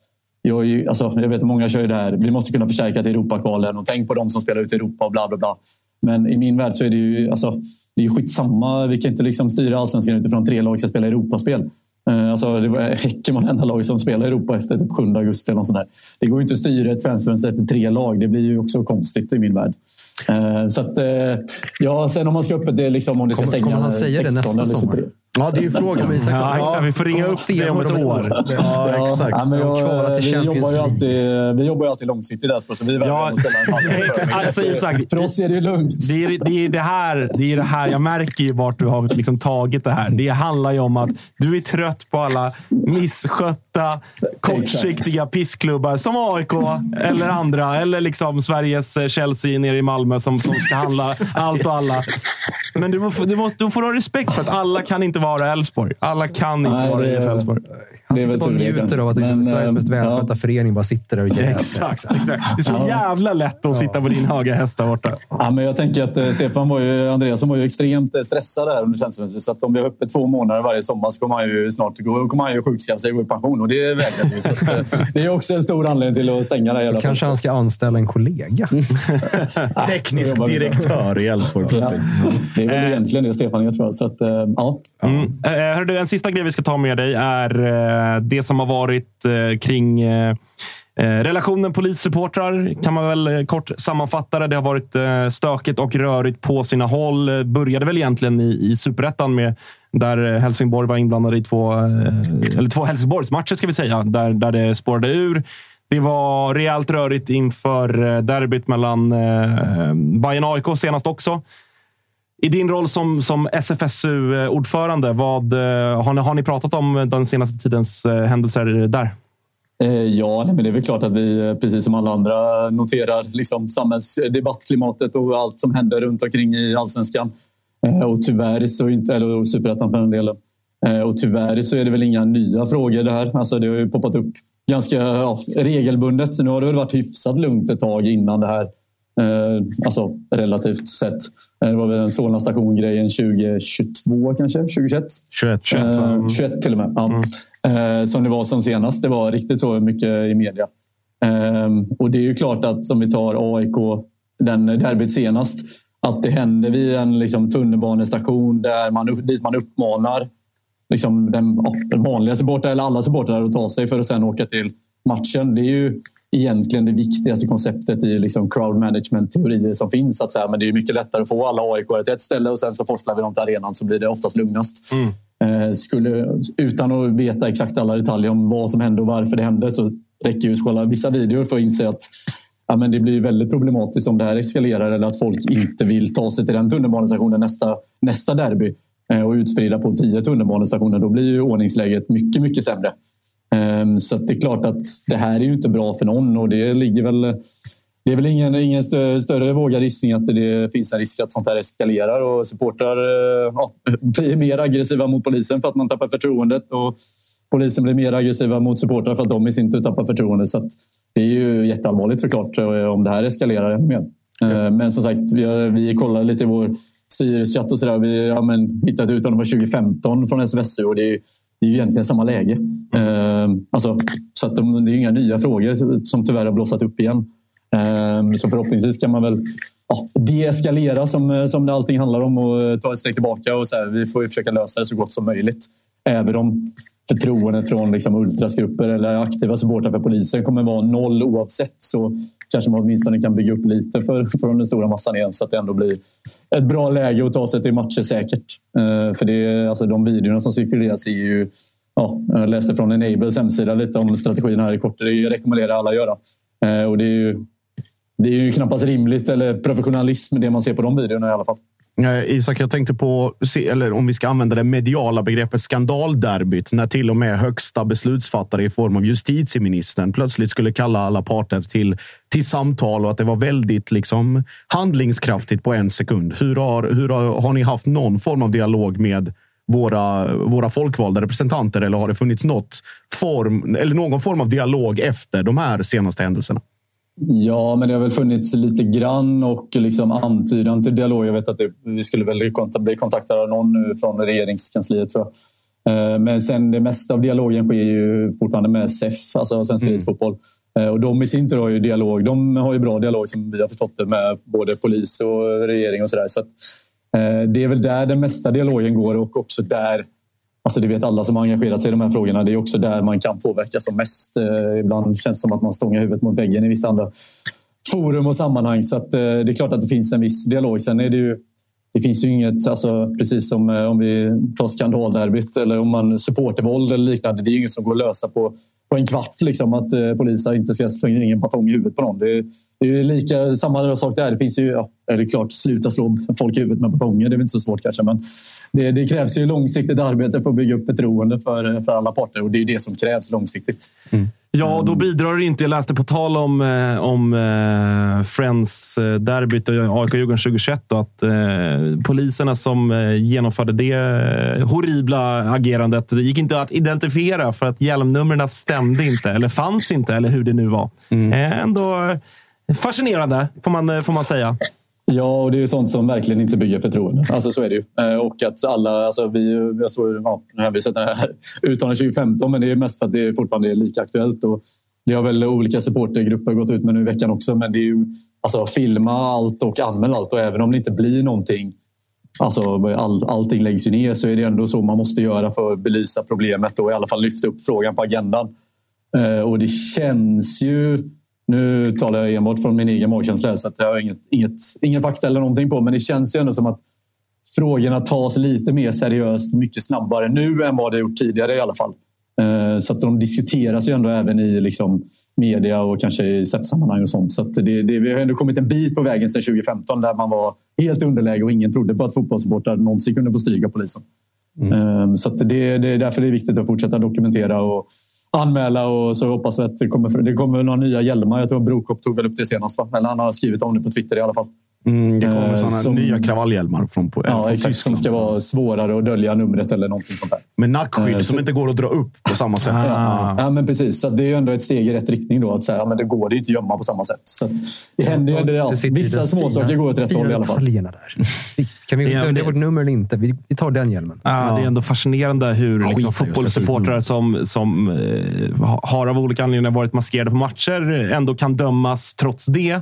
jag, är ju, alltså, jag vet att många kör ju det här, vi måste kunna förstärka till Europakvalen och tänk på de som spelar ut i Europa och bla bla bla. Men i min värld så är det ju, alltså, det är ju skitsamma. Vi kan inte liksom styra allsvenskan utifrån tre lag ska spela Europaspel. Eh, Alltså, det var Häcken var det enda lag som spelade i Europa efter typ 7 augusti. Eller sånt. Det går inte att styra ett transferfönster efter tre lag. Det blir ju också konstigt i min värld. Eh, Så att, eh, ja, sen om man ska öppet det liksom om det ska
Kommer-
stänga
kommer han säga det
16
nästa
eller
sommar?
23.
Ja, det är ju frågan.
Ja, exakt. Vi får ringa upp det om ett år.
Ja, exakt.
Ja, men jag, vi, jobbar ju alltid, vi jobbar ju alltid långsiktigt där, så vi
Ja, [laughs] exakt. Alltså, Isak,
För oss är det lugnt.
Det är det, är det, här, det är det här. Jag märker ju vart du har liksom tagit det här. Det handlar ju om att du är trött på alla misskötta, kortsiktiga pissklubbar som AIK eller andra. Eller liksom Sveriges eh, Chelsea nere i Malmö som, som ska handla allt och alla. Men du, får- du, måste, du får ha respekt för att alla kan inte vara Elfsborg. Alla kan inte
Nej,
vara IF Elfsborg.
Han
Det är
sitter bara och njuter av att liksom,
Men,
Sveriges mest
eh,
välskötta
ja.
förening bara sitter där och jävlar.
Exakt, exakt. Det är så jävla lätt att sitta på din höga häst där borta.
Ja, men jag tänker att eh, Stefan var ju, Andreasson var ju extremt eh, stressad här under transferfönstret. Så att om vi har öppet två månader varje sommar så kommer han ju snart gå, kommer han ju sjukskriva sig och gå i pension. Och det vägrar. Så eh, [laughs] det är också en stor anledning till att stänga det här jävla
Kanske han ska anställa en kollega. [laughs]
Teknisk [laughs]
jobbar vi.
direktör i Elfsborg
Ja,
plötsligt.
det är väl egentligen det Stefan är tror jag. Så att, eh, ja.
Mm. Hörru du, en sista grej vi ska ta med dig är eh, Eh, det som har varit eh, kring eh, relationen polissupportrar. Kan man väl kort sammanfatta det. Det har varit stökigt och rörigt på sina håll. Började väl egentligen i, i superettan med där Helsingborg var inblandade i två, eller två Helsingborgsmatcher ska vi säga, där, där det spårade ur. Det var rejält rörigt inför derbyt mellan Bayern och AIK senast också. I din roll som, som SFSU-ordförande, vad, eh, har, ni, har ni pratat om den senaste tidens eh, händelser där?
Eh, ja, men det är väl klart att vi precis som alla andra noterar liksom samhällsdebattklimatet och allt som händer runt omkring i allsvenskan. Och tyvärr så är inte, eller superettan för den delen. Och tyvärr så är det väl inga nya frågor det här. Alltså det har ju poppat upp ganska ja, regelbundet. Nu har det väl varit hyfsat lugnt ett tag innan det här. Eh, Alltså relativt sett. Eh, Det var väl en Solna station-grejen 2022 kanske? 2021?
21.
21, va?
Eh,
Mm.
21 till och med. Ja. Eh, som det var som senast. Det var riktigt så mycket i media. Eh, och det är ju klart att om vi tar AIK den derbyt senast. Att det händer vid en liksom, tunnelbanestation där man, dit man uppmanar liksom, den, den vanliga supportern eller alla supportrar att ta sig för att sen åka till matchen. Det är ju egentligen det viktigaste konceptet i liksom crowd management-teorier som finns. Att säga. Men det är mycket lättare att få alla aik till ett ställe och sen så forslar vi dem till arenan så blir det oftast lugnast. Mm. Eh, skulle, utan att veta exakt alla detaljer om vad som hände och varför det hände så räcker ju kolla vissa videor för att inse att ja, men det blir väldigt problematiskt om det här eskalerar eller att folk inte vill ta sig till den tunnelbanestationen nästa, nästa derby eh, och utspridda på tio tunnelbanestationer. Då blir ju ordningsläget mycket, mycket sämre. Ehm, så det är klart att det här är ju inte bra för någon och det ligger väl det är väl ingen, ingen större vågad gissning att det finns en risk att sånt här eskalerar och supportrar eh, ja, blir mer aggressiva mot polisen för att man tappar förtroendet och polisen blir mer aggressiva mot supportrar för att de i sin tur tappar förtroendet. Så det är ju jätteallvarligt såklart eh, om det här eskalerar ännu mer. Mm. Men som sagt, vi, vi kollar lite i vår styrelsechatt och sådär. Vi har ja, hittat ut om 2015 från SVSU och det är det är ju egentligen samma läge. Eh, alltså, så att de, det är inga nya frågor som tyvärr har blossat upp igen. Eh, så förhoppningsvis kan man väl ja, deeskalera som, som det allting handlar om och ta ett steg tillbaka. och så här, Vi får försöka lösa det så gott som möjligt. Även om förtroendet från liksom ultrasgrupper eller aktiva supportrar för polisen kommer vara noll oavsett så kanske man åtminstone kan bygga upp lite för, för den stora massan igen så att det ändå blir ett bra läge att ta sig till matcher säkert. Uh, för det, alltså de videorna som cirkuleras är ju Ja, jag läste från Enables hemsida lite om strategin här i kort. Det rekommenderar alla att göra. Uh, och det är ju det är ju knappast rimligt eller professionalism det man ser på de videorna i alla fall.
Eh, Isak, jag tänkte på, eller om vi ska använda det mediala begreppet skandalderbyt, när till och med högsta beslutsfattare i form av justitieministern plötsligt skulle kalla alla parter till, till samtal och att det var väldigt liksom, handlingskraftigt på en sekund. Hur har, hur har, har ni haft någon form av dialog med våra, våra folkvalda representanter eller har det funnits något form, eller någon form av dialog efter de här senaste händelserna?
Ja, men det har väl funnits lite grann och liksom antydan till dialog. Jag vet att det, vi skulle väl bli kontaktade av någon nu från regeringskansliet. Tror jag. Eh, men sen det mesta av dialogen sker ju fortfarande med SEF, alltså Svensk mm. Elitfotboll. Eh, och de i sin tur har ju dialog. De har ju bra dialog som vi har förstått det med både polis och regering och sådär. Så, så eh, det är väl där den mesta dialogen går och också där Alltså det vet alla som har engagerat sig i de här frågorna. Det är också där man kan påverka som mest. Eh, ibland känns det som att man stångar huvudet mot väggen i vissa andra forum och sammanhang. Så att, eh, det är klart att det finns en viss dialog. Sen är det ju det finns ju inget, alltså, precis som eh, om vi tar skandalderbyt eller om man supportervåld eller liknande. Det är inget som går att lösa på på en kvart liksom, att eh, poliser inte ska slänga in en batong i huvudet på någon. Det, det är lika, samma sak där. Det finns ju, ja, är det klart, sluta slå folk i huvudet med batonger. Det är inte så svårt kanske. Men det, det, krävs ju långsiktigt arbete för att bygga upp förtroende för, för alla parter och det är det som krävs långsiktigt. Mm.
Ja, då bidrar det inte. Jag läste på tal om, eh, om eh, Friends-derbyt och AIK-Djurgården 2021 och att eh, poliserna som genomförde det horribla agerandet det gick inte att identifiera för att hjälmnumren stämde inte, eller fanns inte, eller hur det nu var. Mm. ändå fascinerande, får man, får man säga.
Ja, och det är ju sånt som verkligen inte bygger förtroende. Alltså så är det ju. Eh, och att alla, alltså vi, jag såg, ja, nu har vi sett här uttalandet 2015, men det är mest för att det fortfarande är lika aktuellt. Och det har väl olika supportergrupper gått ut med nu i veckan också, men det är ju alltså filma allt och anmäla allt. Och även om det inte blir någonting, alltså all, allting läggs ju ner, så är det ändå så man måste göra för att belysa problemet och i alla fall lyfta upp frågan på agendan. Eh, och det känns ju nu talar jag enbart från min egen magkänsla så att jag har inget, inget, ingen fakta eller någonting på. Men det känns ju ändå som att frågorna tas lite mer seriöst mycket snabbare nu än vad det gjort tidigare i alla fall. Eh, så att de diskuteras ju ändå även i liksom media och kanske i SEP-sammanhang och sånt. Så det, det, vi har ändå kommit en bit på vägen sedan 2015 där man var helt underläge och ingen trodde på att fotbollssupportrar någonsin kunde få stryka polisen. Mm. Eh, så det, det är därför det är viktigt att fortsätta dokumentera och anmäla och så hoppas vi att det kommer, det kommer några nya hjälmar. Jag tror Brokop tog väl upp det senast, va? eller han har skrivit om det på Twitter i alla fall.
Mm, det kommer eh, sådana som, nya kravallhjälmar från,
på, ja,
från
exakt, Tyskland. Som ska vara svårare att dölja numret eller någonting sånt där.
Med nackskydd eh, som så, inte går att dra upp på samma sätt.
Ah. Ja, ja, men precis. Så det är ju ändå ett steg i rätt riktning. Då, att säga, ja, men det går det inte att gömma på samma sätt. Så det händer ju ja, Vissa småsaker går åt rätt håll i alla fall. Där.
Kan vi dölja vårt nummer eller inte? Vi, vi tar den hjälmen.
Ja, Det är ändå fascinerande hur liksom, fotbollssupportrar som, som eh, har av olika anledningar varit maskerade på matcher ändå kan dömas trots det.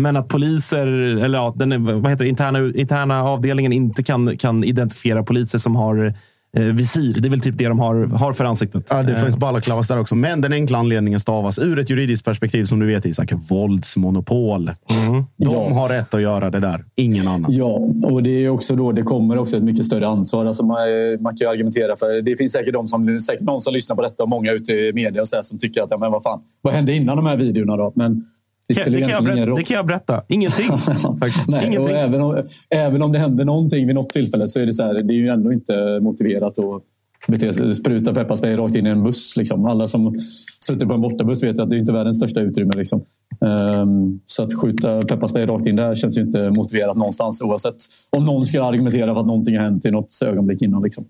Men att poliser, eller ja, den, vad heter det, interna, interna avdelningen inte kan, kan identifiera poliser som har eh, visir. Det är väl typ det de har, har för ansiktet.
Ja, det
Eh,
finns balaklavas där också. Men den enkla anledningen stavas ur ett juridiskt perspektiv, som du vet Isak, våldsmonopol.
Mm.
De
Ja.
har rätt att göra det där, ingen annan.
Ja, och det är också då det kommer också ett mycket större ansvar. Alltså man, man kan ju argumentera för det finns säkert, de som, säkert någon som lyssnar på detta och många ute i media och så här, som tycker att ja, men vad fan, vad hände innan de här videorna då? Men det
det, kan jag berätta, det kan jag berätta. Ingenting. [laughs]
Nej, och
Ingenting.
även, om, även om det händer någonting vid något tillfälle så är det så här, det är ju ändå inte motiverat att bete spruta pepparspray rakt in i en buss. Liksom. Alla som suttit på en bortabuss vet att det är inte världens största utrymme. Liksom. Ehm, så att skjuta pepparspray rakt in där känns ju inte motiverat någonstans oavsett om någon ska argumentera för att någonting har hänt i något ögonblick innan. Liksom.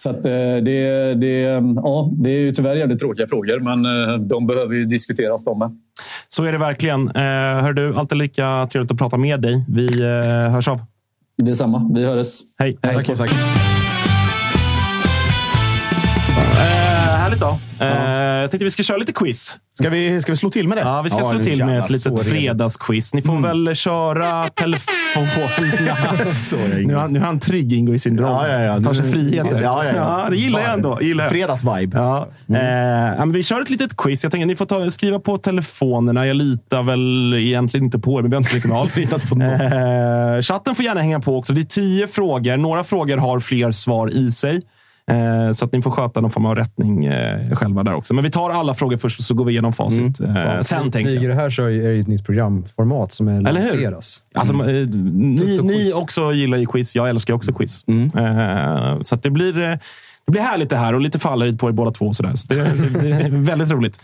Så att, eh, det, det, ja, det är ju tyvärr jävligt tråkiga frågor men eh, de behöver ju diskuteras de med.
Så är det verkligen. Eh, hör du, alltid lika trevligt att prata med dig. Vi hörs av.
Detsamma. Vi hörs.
Hej.
Tack Isak.
Härligt då. Eh, jag tänkte vi ska köra lite quiz.
Ska vi, ska vi slå till med det?
Ja, vi ska slå
nu
till med ett litet fredagsquiz. Ni får väl köra telefonerna. [laughs]
Jag
nu, han, nu är han trygg, Ingo, i sin roll.
Ja, ja, ja.
Tar sig friheter.
Ja, ja, ja.
det gillar jag ändå. Gillar jag.
Fredagsvibe.
Ja. Eh, ja, men vi kör ett litet quiz. Jag tänker ni får ta, skriva på telefonerna. Jag litar väl egentligen inte på er, men vi har inte mycket val.
Litat på någon.
eh, chatten får gärna hänga på också. Det är tio frågor. Några frågor har fler svar i sig. Eh, så att ni får sköta någon form av rättning eh, själva där också. Men vi tar alla frågor först, så går vi igenom facit. Eh, sen tänkte jag.
det här så är det ju ett nytt programformat som är lanseras.
Alltså, eh, ni, ni också gillar ju quiz. Jag älskar också quiz. Eh, så det blir... Det blir härligt det här och lite fallhöjd på er båda två. Sådär. Så det, är [laughs] väldigt roligt.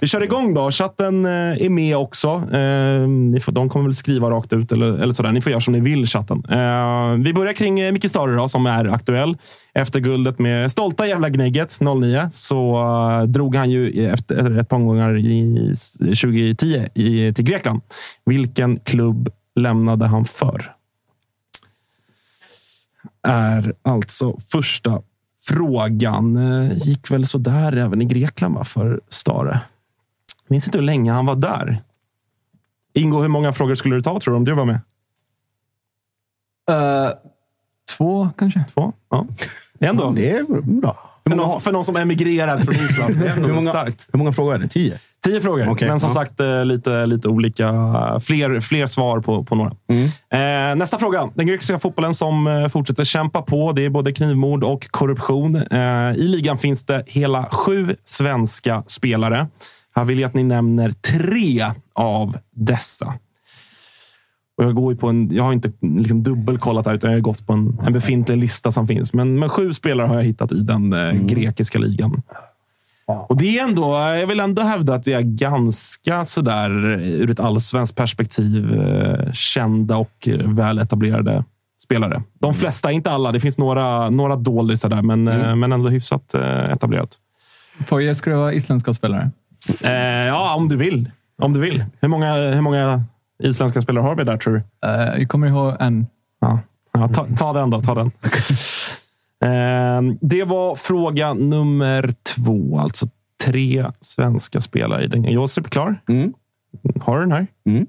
Vi kör igång då. Chatten eh, är med också. Eh, ni får, de kommer väl skriva rakt ut eller, eller sådär. Ni får göra som ni vill, chatten. Eh, vi börjar kring Micke Stare som är aktuell. Efter guldet med stolta jävla Gnägget 09 så drog han ju efter ett par omgångar i s- 2010 i, till Grekland. Vilken klubb lämnade han för? Är alltså första frågan. Eh, Gick väl så där även i Grekland va, för Stare. Minns inte hur länge han var där. Ingo, hur många frågor skulle du ta tror du om du var med?
Eh, två kanske?
Två? Ja. Ändå.
Det är bra.
För någon, för någon som emigrerar från Island. Det är ändå
Hur många,
starkt.
hur många frågor är det? Tio?
Tio frågor,
Okej,
men som
ja.
sagt eh, lite, lite olika. Fler, fler svar på, på några.
Mm.
Eh, nästa fråga. Den grekiska fotbollen som eh, fortsätter kämpa på. Det är både knivmord och korruption. Eh, I ligan finns det hela sju svenska spelare. Här vill jag att ni nämner tre av dessa. Och jag, går på en, jag har inte liksom dubbelkollat här, utan jag har gått på en, en befintlig lista som finns. Men, men sju spelare har jag hittat i den eh, grekiska ligan. Och det är ändå, jag vill ändå hävda att det är ganska sådär ur ett allsvenskt perspektiv eh, kända och eh, väletablerade spelare. De flesta, inte alla. Det finns några, några doldisar där, men, eh, men ändå hyfsat eh, etablerat.
Får jag skriva isländska spelare?
Eh, ja, om du vill. Om du vill. Hur många, hur många isländska spelare har vi där, tror du?
Eh, jag kommer ihåg en.
Ja. Ja, ta, ta den då. Ta den. [laughs] Eh, det var fråga nummer två. Alltså tre svenska spelare i den. Josip, klar?
Mm.
Har du den här?
Mm.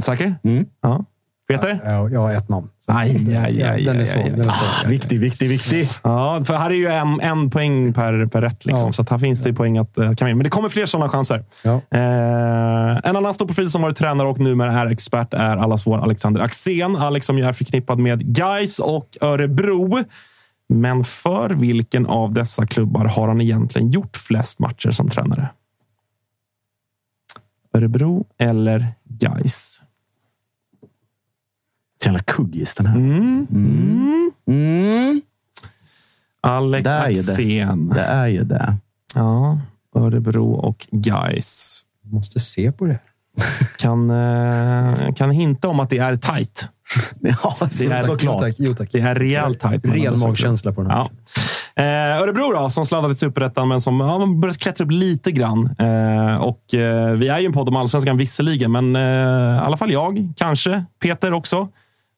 Säker?
Mm.
Ja. Peter?
Ja, jag har ett namn.
Aj, aj, aj,
Den är svår. Den är svår.
Viktig, viktig, viktig.
Ja, för här är ju en, en poäng per, per rätt. Liksom,
Ja.
Så att här finns det poäng att kan med. Men det kommer fler sådana chanser.
Ja.
Eh, en annan stor profil som varit tränare och numera är expert är allas vår Alexander Axén. Alex som ju är förknippad med Geis och Örebro. Men för vilken av dessa klubbar har han egentligen gjort flest matcher som tränare? Örebro eller Geis?
Jävla kuggis den här.
Mm.
Mm.
Alex
Där är det.
Axén.
Det är ju det.
Ja, Örebro och Geis.
Måste se på det.
Kan, eh, kan hinta om att det är tight. [laughs]
Ja, så,
är-
såklart.
tack. Jo, tack.
Det är rejält tight. mellan
Ren magkänsla på den här.
Ja. Eh, Örebro då, som sladdade till Superettan, men som har ja, börjat klättra upp lite grann. Eh, och, eh, vi är ju en podd om allsvenskan visserligen, men eh, i alla fall jag, kanske Peter också.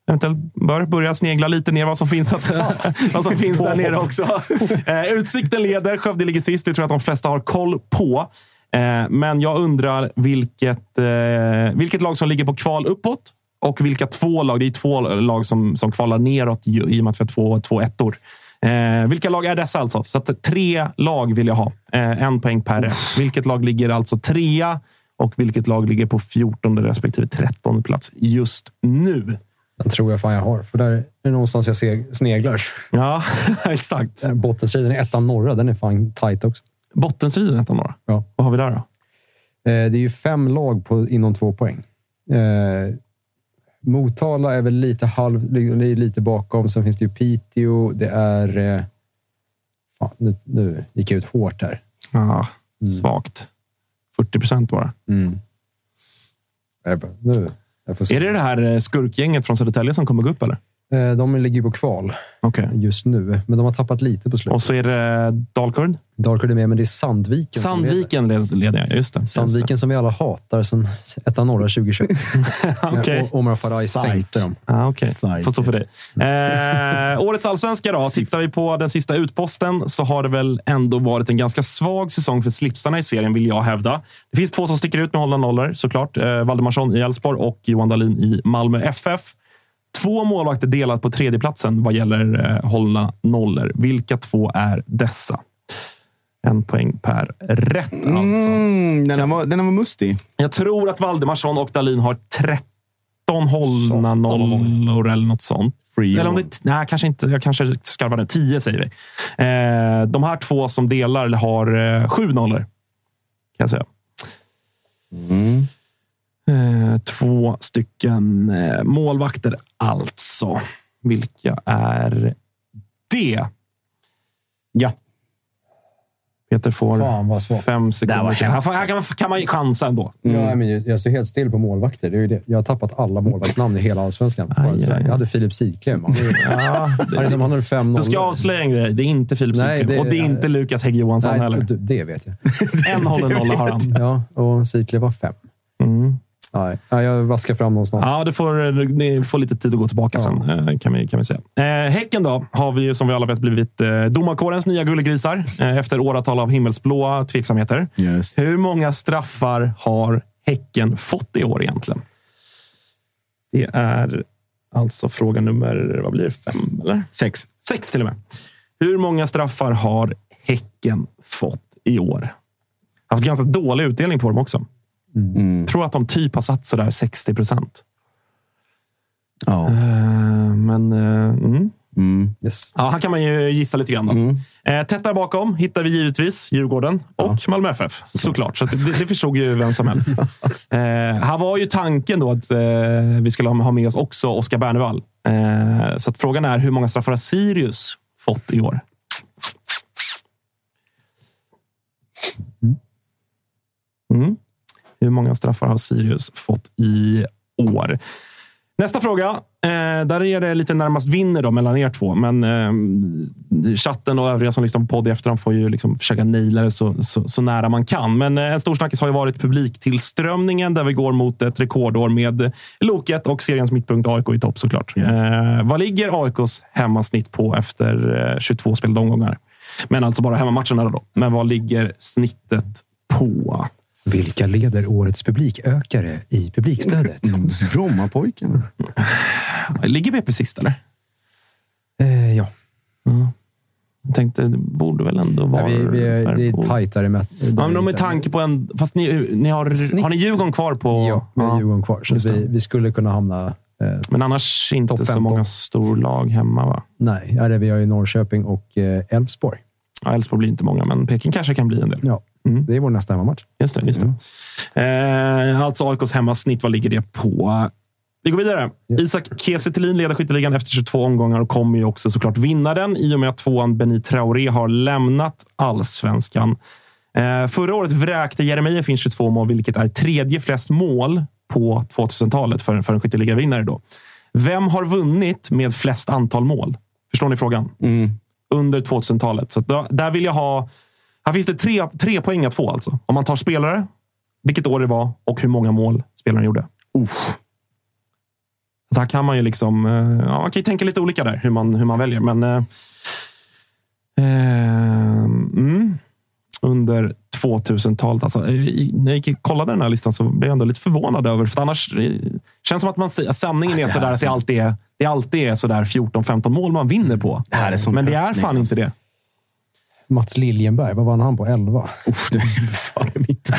Eventuellt bör börja snegla lite ner vad som finns, att, [laughs] vad som finns där nere också. Eh, utsikten leder, Skövde ligger sist. Det tror jag att de flesta har koll på. Eh, men jag undrar vilket, eh, vilket lag som ligger på kval uppåt och vilka två lag. Det är två lag som, som kvalar neråt i och med att vi har två, två ettor. Eh, vilka lag är dessa alltså? Så att, tre lag vill jag ha. Eh, en poäng per rätt. Vilket lag ligger alltså trea och vilket lag ligger på 14 respektive 13 plats just nu?
Den tror jag fan jag har, för där är det någonstans jag ser, sneglar.
Ja, [laughs] exakt.
Här Bottenstriden är ettan norra. Den är fan tight också.
Bottenstriden ettan norra?
Ja.
Vad har vi där då?
Eh, det är ju fem lag på, inom två poäng. Eh, Motala är väl lite halv, det är lite bakom. Sen finns det ju Piteå. Det är... Eh, fan, nu, nu gick jag ut hårt här.
Ja, svagt. 40 procent bara.
Mm. Jag bara, nu, jag.
Är det det här eh, skurkgänget från Södertälje som kommer gå upp? eller?
Eh, De ligger på kval
Okej.
just nu, men de har tappat lite på slutet.
Och så är det Dalkurd?
Dalkurd är med, men det är Sandviken. leder.
Sandviken led- leder jag. Just det. Just
Sandviken som vi alla hatar sen ettan norra 2021.
Okej.
Och Omar Faraj sänkte dem.
det. Ah, okay. Får stå för dig. Eh, årets allsvenska då. Tittar vi på den sista utposten så har det väl ändå varit en ganska svag säsong för slipsarna i serien, vill jag hävda. Det finns två som sticker ut med hållna nollor såklart. Eh, Valdemarsson i Elfsborg och Johan Dahlin i Malmö FF. Två målvakter delat på tredjeplatsen vad gäller eh, hållna nollor. Vilka två är dessa? En poäng per rätt alltså.
Mm, den, här var, den här var mustig.
Jag tror att Valdemarsson och Dahlin har 13 hållna nollor eller något sånt.
Free
eller om det, nej, kanske inte. Jag kanske skarvar nu. 10 säger vi. Eh, de här två som delar har eh, sju nollor. Kan jag säga. Eh, två stycken eh, målvakter alltså. Vilka är det?
Ja.
Peter får
Fan, vad svårt.
fem sekunder. till. här, får- här kan, man, kan man chansa ändå.
Ja, men jag står helt still på målvakter. Det är ju det. Jag har tappat alla målvaktsnamn i hela allsvenskan.
Aj, aj, aj.
Jag hade Filip Sidklev. [laughs] Han,
Ja,
han, hade fem
Då ska jag
nollor.
avslöja en grej. Det är inte Filip
det-
Och det är inte Lukas Hägg Johansson
Nej,
heller.
det, det vet jag. [laughs]
En håller nolla har han.
Ja, och Sidklev var fem.
Mm.
Nej, ja, jag vaskar fram någon snart.
Ja, det får, ni får lite tid att gå tillbaka sen, eh, kan vi, kan vi säga. Eh, häcken då, har vi som vi alla vet blivit eh, domarkårens nya gullegrisar eh, efter åratal av himmelsblåa tveksamheter.
Yes.
Hur många straffar har Häcken fått i år egentligen? Det är alltså fråga nummer vad blir det, fem, eller?
Sex.
Sex till och med. Hur många straffar har Häcken fått i år? Haft ganska dålig utdelning på dem också.
Mm.
Tror att de typ har satt sådär 60 procent.
Ja.
Eh, men eh, mm.
Mm.
Yes.
ja, här kan man ju gissa lite grann. Då.
Mm.
Eh, tätt där bakom hittar vi givetvis Djurgården och Malmö FF. Såklart. Så det, det förstod ju vem som helst. [laughs] Eh, här var ju tanken då att eh, vi skulle ha med oss också Oskar Bernevall. Eh, så att frågan är hur många straffar har Sirius fått i år? Mm. Hur många straffar har Sirius fått i år? Nästa fråga. Eh, där är det lite närmast vinner då mellan er två. Men eh, chatten och övriga som lyssnar på podd i efterhand får ju liksom försöka naila det så, så, så nära man kan. Men eh, en stor snackis har ju varit publiktillströmningen där vi går mot ett rekordår med Loket och seriens mittpunkt AIK i topp såklart.
Yes.
Eh, vad ligger AIKs hemmasnitt på efter eh, 22 spelade omgångar? Men alltså bara hemmamatcherna då. Men vad ligger snittet på?
Vilka leder årets publikökare i publikstödet? [laughs]
Brommapojken.
Ligger BP sist eller?
Eh, ja,
Jag tänkte, det borde väl ändå vara...
ja vi, vi är, det är tajtare med...
Ja, men med tanke på en... Fast ni, ni har,
Snitt.
har ni Djurgården kvar på...
Ja, vi har
Ja.
Djurgården kvar. Så vi, vi skulle kunna hamna... Eh,
Men annars inte så
15.
många storlag hemma, va?
nej, ja, det vi har ju Norrköping och eh, Elfsborg.
Ja, Elfsborg blir inte många, men Peking kanske kan bli en del.
Ja,
Mm.
det är vår nästa hemmamatch.
Just det. Just det. Eh, alltså AIKs hemmasnitt, vad ligger det på? Vi går vidare.
Ja.
Isak Kiese leder skytteligan efter 22 omgångar och kommer ju också såklart vinna den i och med att tvåan Benit Traoré har lämnat allsvenskan. Eh, förra året vräkte Jeremejeff in 22 mål, vilket är tredje flest mål på 2000-talet för, för en skytteligavinnare. Då. Vem har vunnit med flest antal mål? Förstår ni frågan? Under 2000-talet. Så då, där vill jag ha... Här finns det tre, tre poäng att få. Alltså. Om man tar spelare, vilket år det var och hur många mål spelaren gjorde.
Uff.
Så här kan man ju liksom... eh, Ja, man kan ju tänka lite olika där, hur man, hur man väljer. Men... Eh, eh, mm, under 2000-talet. Alltså, i- när jag gick kollade den här listan så blev jag ändå lite förvånad över. För annars eh, känns som att man, sanningen är sådär att det alltid är, det alltid är sådär 14-15 mål man vinner på.
Det
Men det är fan inte det.
Mats Liljenberg, vad vann han på? 11?
Usch, det är före mitt.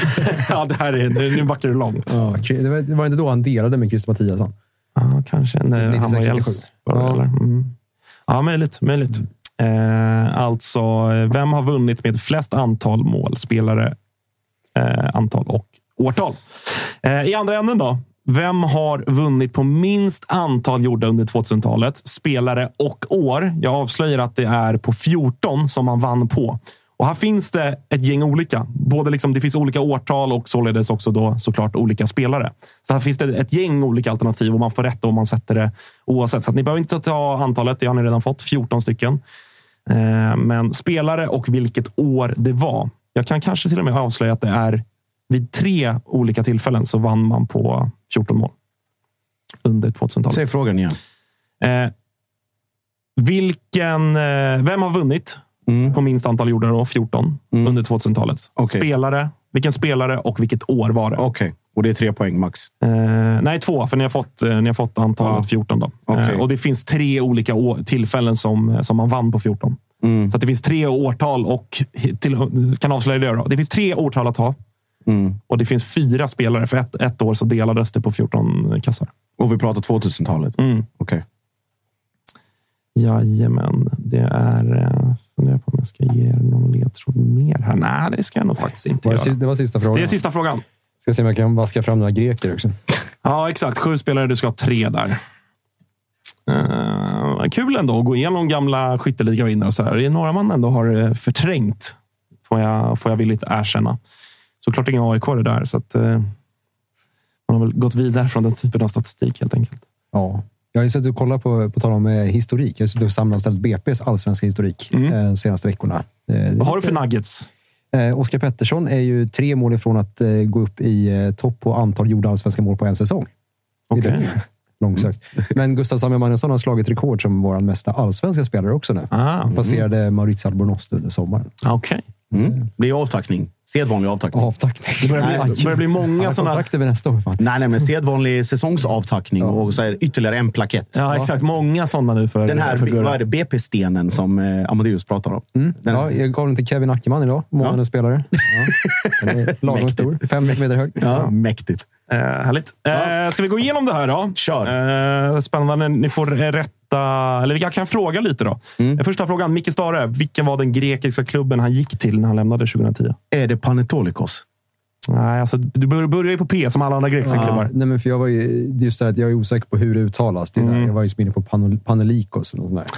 ja, det här är, nu backar du långt.
Ja, det, var, det var inte då han delade med Christer Mattiasson?
Ja, kanske. Nej, han var i
96,
Elfsborg,
Ja.
Mm. Ja, möjligt. möjligt. Eh, alltså, vem har vunnit med flest antal mål, spelare, eh, antal och årtal? Eh, I andra änden då? Vem har vunnit på minst antal gjorda under 2000-talet? Spelare och år. Jag avslöjar att det är på 14 som man vann på. Och här finns det ett gäng olika. Både liksom, det finns olika årtal och således också då såklart olika spelare. Så här finns det ett gäng olika alternativ och man får rätt om man sätter det oavsett. Så att ni behöver inte ta antalet. Det har ni redan fått. 14 stycken. Eh, Men spelare och vilket år det var. Jag kan kanske till och med avslöja att det är vid tre olika tillfällen så vann man på 14 mål. Under 2000-talet.
Säg frågan igen.
Eh, vilken, eh, vem har vunnit på minst antal gjorda då, 14 under 2000-talet?
Okej.
Spelare, vilken spelare och vilket år var det?
Okej, och det är tre poäng max.
Eh, nej, två, för ni har fått, eh, ni har fått antalet
Ja.
14. Då. Eh, och det finns tre olika tillfällen som, som man vann på 14.
Mm.
Så det finns tre årtal och till, kan avslöja det. Då. Det finns tre årtal att ha
Mm.
och det finns fyra spelare. För ett, ett år så delades det på 14 kassar.
Och vi pratar 2000-talet.
Mm.
Okej.
Jajamän, det är... eh, Funderar på om jag ska ge er någon ledtråd mer här. Nej, det ska jag nog faktiskt inte
Var det,
göra.
det var sista frågan.
Det är sista frågan.
Ska se om jag kan vaska fram några greker också.
Ja, exakt. Sju spelare. Du ska ha tre där. Uh, kul ändå att gå igenom gamla skytteligavinnare. och så här. Det är några man ändå har eh, förträngt, får jag, får jag villigt erkänna. Såklart inga AIK det där, så att, eh, man har väl gått vidare från den typen av statistik helt enkelt.
Ja. Jag har suttit och kollat på, på tal om eh, historik. Jag har suttit och sammanställt BP's allsvenska historik
Mm.
eh, de senaste veckorna. Eh,
Vad har du för nuggets?
Oskar Pettersson är ju tre mål ifrån att gå upp i topp på antal gjorda allsvenska mål på en säsong. Det. [laughs] Långsökt. Men Gustav Samuel Magnusson har slagit rekord som vår mesta allsvenska spelare också nu.
Ah,
Han passerade Maurizio Albornoz under sommaren.
Okej.
Mm. Det är avtackning. Sedvanlig avtackning.
Avtackning.
Det börjar
Nej,
bli, börjar bli många sådana...
kontrakt över nästa år. Fan.
Nej, nej, men sedvanlig säsongsavtackning och så är det ytterligare en plakett.
Ja, exakt. Många sådana nu för,
Den här
för Gurra.
vad är det, BP-stenen som eh, Amadeus pratar om. Den
Ja,
här.
jag gav den till Kevin Ackerman idag, månadens spelare. [laughs] Ja. Den är lagom stor, fem meter hög.
Ja, mäktigt.
Eh, härligt. Eh, ska vi gå igenom det här då?
Kör.
Eh, spännande. Ni får eh, rätta... Eller jag kan fråga lite då.
Mm.
Första frågan. Micke Stare. Vilken var den grekiska klubben han gick till när han lämnade 2010?
Är det Panetolikos?
Nej, alltså, du bör- börjar ju på P som alla andra grekiska klubbar.
Nej, men för jag var ju, det är just det att jag är osäker på hur det uttalas. Det är
Mm.
Jag var ju inne på Panol- Panelikos. eller något sånt där.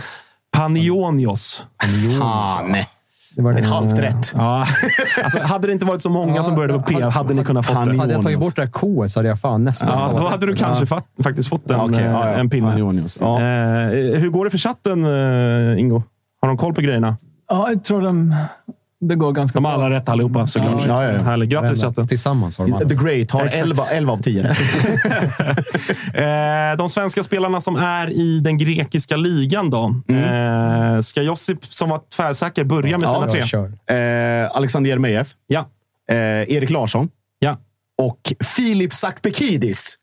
Panionios.
Fan!
Det var det.
Ett halvt rätt. [laughs]
Ja. Alltså, hade det inte varit så många som började på P hade ni kunnat fått det.
Hade jag tagit bort det här K så hade jag fan nästan
Ja, då hade du kanske fa- faktiskt fått en,
Ja, okej.
eh,
Ja, ja.
en pinne.
Ja.
Eh, hur går det för chatten, eh, Ingo? Har de koll på grejerna?
Ja, jag tror de, det går ganska
De har alla rätt allihopa såklart.
Ja, ja, ja.
Härligt. Grattis chatten.
Tillsammans har de alla.
The Great har 11, 11 av 10 rätt. [laughs] [laughs]
Eh, de svenska spelarna som är i den grekiska ligan då. Eh, ska Josip, som var tvärsäker, börja med
Ja,
sina tre?
Eh, Alexander Jeremejeff,
Ja.
eh, Erik Larsson
ja.
och Filip Sakpekidis.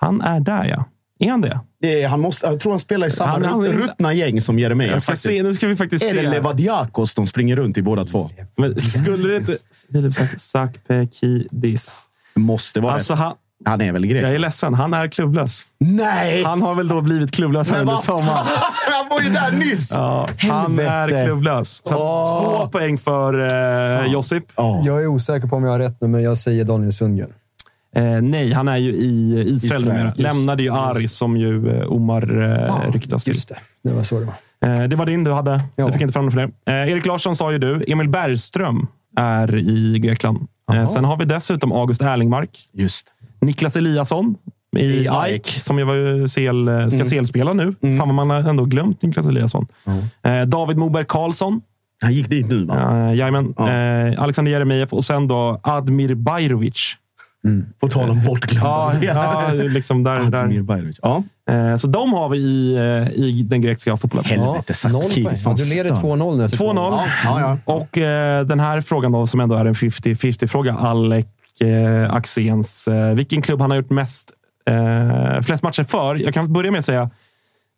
Han är där, ja. Är han det?
Det är, han måste, jag tror han spelar i samma
Han- han-
rut- ruttna gäng som Jeremejeff.
Jag ska
faktiskt.
se, nu ska vi faktiskt
Är det
se.
Levadiakos de springer runt i båda två?
Men skulle det inte... Filip Sak- Sakpekidis.
Måste vara
Alltså, han,
Han är väl grek?
jag är ledsen. Han är klubblös.
Nej!
Han har väl då blivit klubblös här under sommaren.
Han var ju där nyss!
Ja, han är klubblös. Så
Åh.
två poäng för eh, Josip.
Ja.
Jag är osäker på om jag har rätt nu, men jag säger Daniel Sundgren.
Eh, nej, han är ju i Israel,
Israel,
numera. Lämnade ju Aris som ju eh, Omar eh, ryktas till.
Just det. Det var så det var.
Eh, det var din du hade.
Ja.
Du fick inte fram några fler. Eh, Erik Larsson sa ju du. Emil Bergström är i Grekland. Eh, sen har vi dessutom August Erlingmark.
Just.
Niklas Eliasson i
I
AIK,
AIK.
som ju var CL, eh, ska CL-spela nu. Fan vad man har ändå glömt Niklas Eliasson. Eh, David Moberg Karlsson.
Han gick dit nu, va?
Uh, jajamän.
Ja.
Eh, Alexander Jeremejeff och sen då Admir Bajrovic.
På tal om bortglömda
Ja,
spelare.
ja, liksom där,
Admir. Bajrovic. Ja.
Eh, Så de har vi i, eh, i den grekiska fotbollen.
Helvete. Sakis. fan
Du leder
stör.
2-0 nu. efter
2-0.
Ja, ja, ja.
Och eh, den här frågan då, som ändå är en 50-50-fråga. Alec eh, Axéns. Eh, vilken klubb han har gjort mest, eh, flest matcher för? Jag kan börja med att säga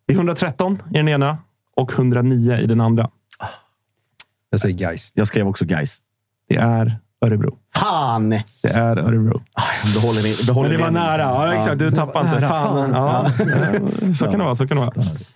det är 113 i den ena och 109 i den andra.
Jag säger guys.
Jag skrev också guys.
Det är Örebro.
Fan!
Det är Örebro.
Behåller ni, behåller
Men det var
ni-
nära. Ja, exakt. Du tappade inte.
nära.
Fan. Ja. Så kan det vara. Så kan det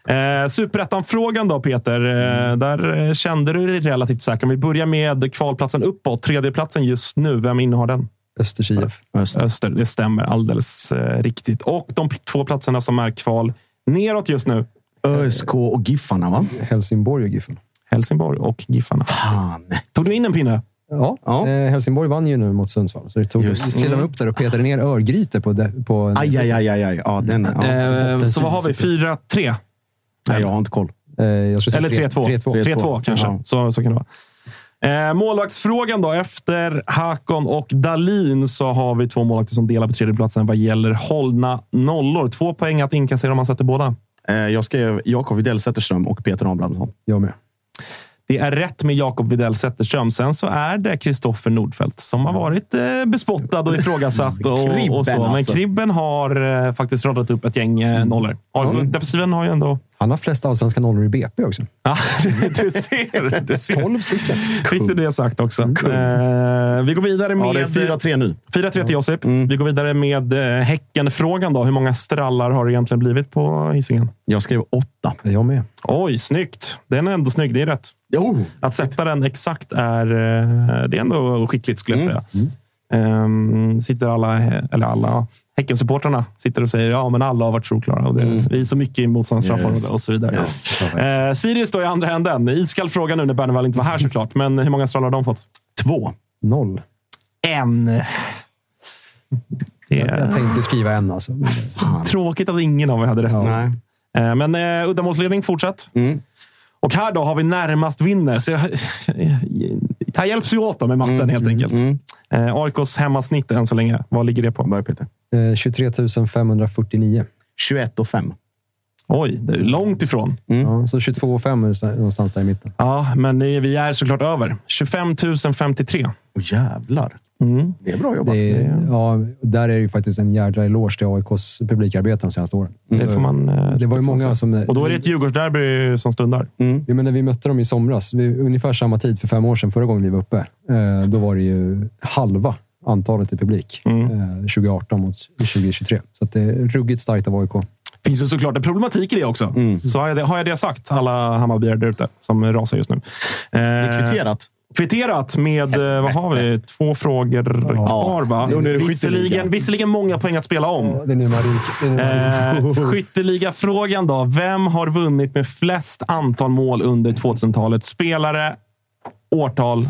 vara. Eh, Superettan-frågan då, Peter. Eh, där eh, kände du dig relativt säker. Om vi börjar med kvalplatsen uppåt. Tredjeplatsen just nu. Vem innehar den?
Östers IF.
Öster. Det stämmer alldeles eh, riktigt. Och de två platserna som är kval neråt just nu.
ÖSK och Giffarna, va?
Helsingborg och Giffen.
Helsingborg och Giffarna.
Fan.
Tog du in en pinne?
Ja,
Ja.
Eh, Helsingborg vann ju nu mot Sundsvall. Så det tog, vi
Just.
Mm.
upp där och petade ner Örgryte på, de, på en,
Aj, aj, aj, aj, aj. Ja, den, ja.
Eh, så vad har vi? 4-3?
Nej, jag har inte koll.
eh, jag skulle säga
Eller 3-2.
3-2.
3-2 kanske.
Ja.
Så, så kan det vara. Eh, målvaktsfrågan då. Efter Hakon och Dalin så har vi två målvakter som delar på tredjeplatsen vad gäller hållna nollor. Två poäng att inkassera om man sätter båda.
Eh, jag skrev Jakob Widell Zetterström och Peter Abrahamsson.
Jag med.
Det är rätt med Jakob Widell Zetterström. Sen så är det Kristoffer Nordfeldt som har varit eh, bespottad och ifrågasatt. Och,
Kribben,
och så. Men
alltså.
Kribben har eh, faktiskt radat upp ett gäng eh, nollor. Defensiven har ju ändå...
Han har flest allsvenska nollor i BP också. [laughs]
Ja, du ser. Du ser.
12 stycken.
Fick du det sagt också. Eh, vi går vidare med...
Ja, det är 4-3 nu.
4-3 till Josip. Vi går vidare med eh, Häcken-frågan. Då. Hur många strallar har det egentligen blivit på Hisingen?
Jag skrev 8.
Jag med.
Oj, snyggt. Den är ändå snygg. Det är rätt.
Jo!
Att sätta den exakt är, eh, det är ändå skickligt skulle jag säga. Ehm, sitter alla, eller alla, Häckensupportrarna sitter och säger ja, men alla har varit solklara. Och det, Vi är så mycket i motståndarnas och så vidare. Eh, Sirius står i andra änden. Iskall fråga nu när Bernevall inte var här såklart. Men hur många strallar har de fått?
Två.
Noll.
En. Det
Jag tänkte skriva en alltså.
tråkigt att ingen av er hade rätt.
Nej.
Eh, Men eh, uddamålsledning fortsatt. Och här då har vi närmast vinner. Så jag, [laughs] här hjälps vi åt då med matten helt enkelt. Eh, AIKs hemmasnitt än så länge. Vad ligger det på?
Börja Peter.
Eh, 23 549.
21 och 5.
Oj, det är långt ifrån.
Ja, så 22 och 5 är någonstans där i mitten.
Ja, men vi är såklart över. 25 053.
Åh jävlar. Det är bra jobbat.
Det är, ja, där är det ju faktiskt en jädra eloge till AIKs publikarbete de senaste åren.
Det
Så
får man... eh,
det var ju många som...
Och då är det ett Djurgårdsderby som stundar.
Ja, men när vi mötte dem i somras, vid ungefär samma tid för fem år sedan, förra gången vi var uppe, eh, då var det ju halva antalet i publik.
Mm.
Eh, 2018 mot 2023. Så att det är ruggigt starkt av AIK.
finns ju såklart en problematik i det också. Så har jag det, har jag det sagt, alla Hammarbyare där ute som rasar just nu. Eh,
Det är kvitterat.
Kvitterat med, eh, vad har vi? Två frågor kvar va?
Jo, nu är det
Visserligen, visserligen många poäng att spela om.
Det är nu man ryker.
Eh, [laughs] skytteliga-frågan då. Vem har vunnit med flest antal mål under 2000-talet? Spelare, årtal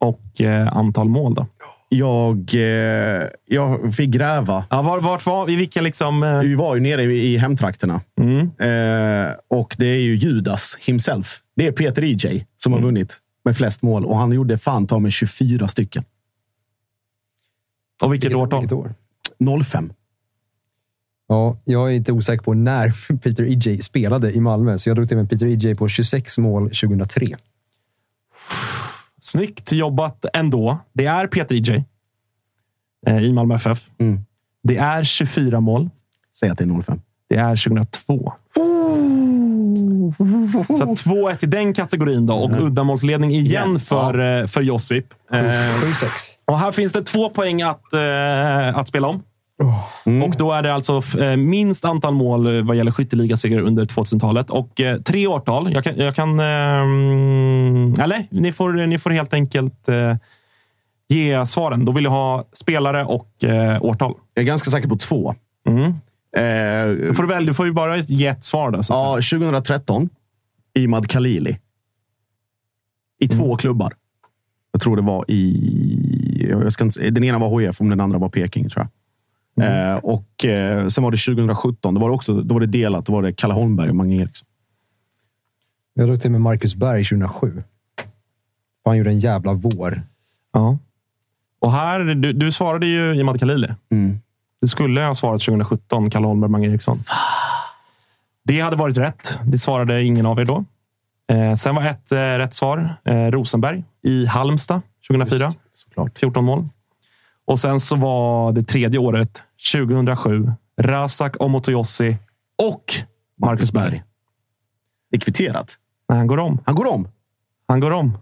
och eh, antal mål. Då.
Jag, eh, jag fick gräva.
Ja, var, vart var vi? Vilka liksom... Eh,
Vi var ju nere i, i hemtrakterna.
mm.
Eh, och det är ju Judas himself. Det är Peter EJ som har vunnit med flest mål. Och han gjorde fan ta med 24 stycken.
Och vilket, årtal?
Vilket år?
05.
Ja, jag är inte osäker på när [laughs] Peter EJ spelade i Malmö, så jag drog till med Peter EJ på 26 mål 2003.
Snyggt jobbat ändå. Det är Peter EJ eh, i Malmö FF.
Mm.
Det är 24 mål.
Säg att det är 05.
Det är 2002. Så 2-1 i den kategorin då. Och uddamålsledning igen
Igen,
för, eh, för Josip. Eh,
7-6.
och här finns det två poäng att, eh, att spela om.
Mm.
Och då är det alltså eh, minst antal mål eh, vad gäller skytteligasegrar under 2000-talet. Och eh, tre årtal. Jag kan... Jag kan eh, eller, ni får, ni får helt enkelt eh, ge svaren. Då vill jag ha spelare och eh, årtal.
Jag är ganska säker på två.
Mm.
Eh,
Då får du, väl, du får ju bara ett svar. Då,
ja, 2013. Imad Khalili. I två klubbar. Jag tror det var i... Jag ska inte, den ena var HIF, om den andra var Peking. tror jag. Eh, och eh, Sen var det 2017. Då var det, också, då var det delat. Då var det Kalle Holmberg och Mange Eriksson.
Jag drog till med Marcus Berg 2007. Han gjorde en jävla vår.
Ja. Och här, du, du svarade ju Imad Khalili.
Mm.
Du skulle ha svarat 2017, Kalle Holmberg, Mange Eriksson. Det hade varit rätt. Det svarade ingen av er då. Eh, sen var ett eh, rätt svar eh, Rosenberg i Halmstad 2004.
såklart.
14 mål. Och sen så var det tredje året, 2007, Razak Omotoyossi och Marcus Berg.
Det är kvitterat.
Nej, han går om.
Han går om.
Han går om.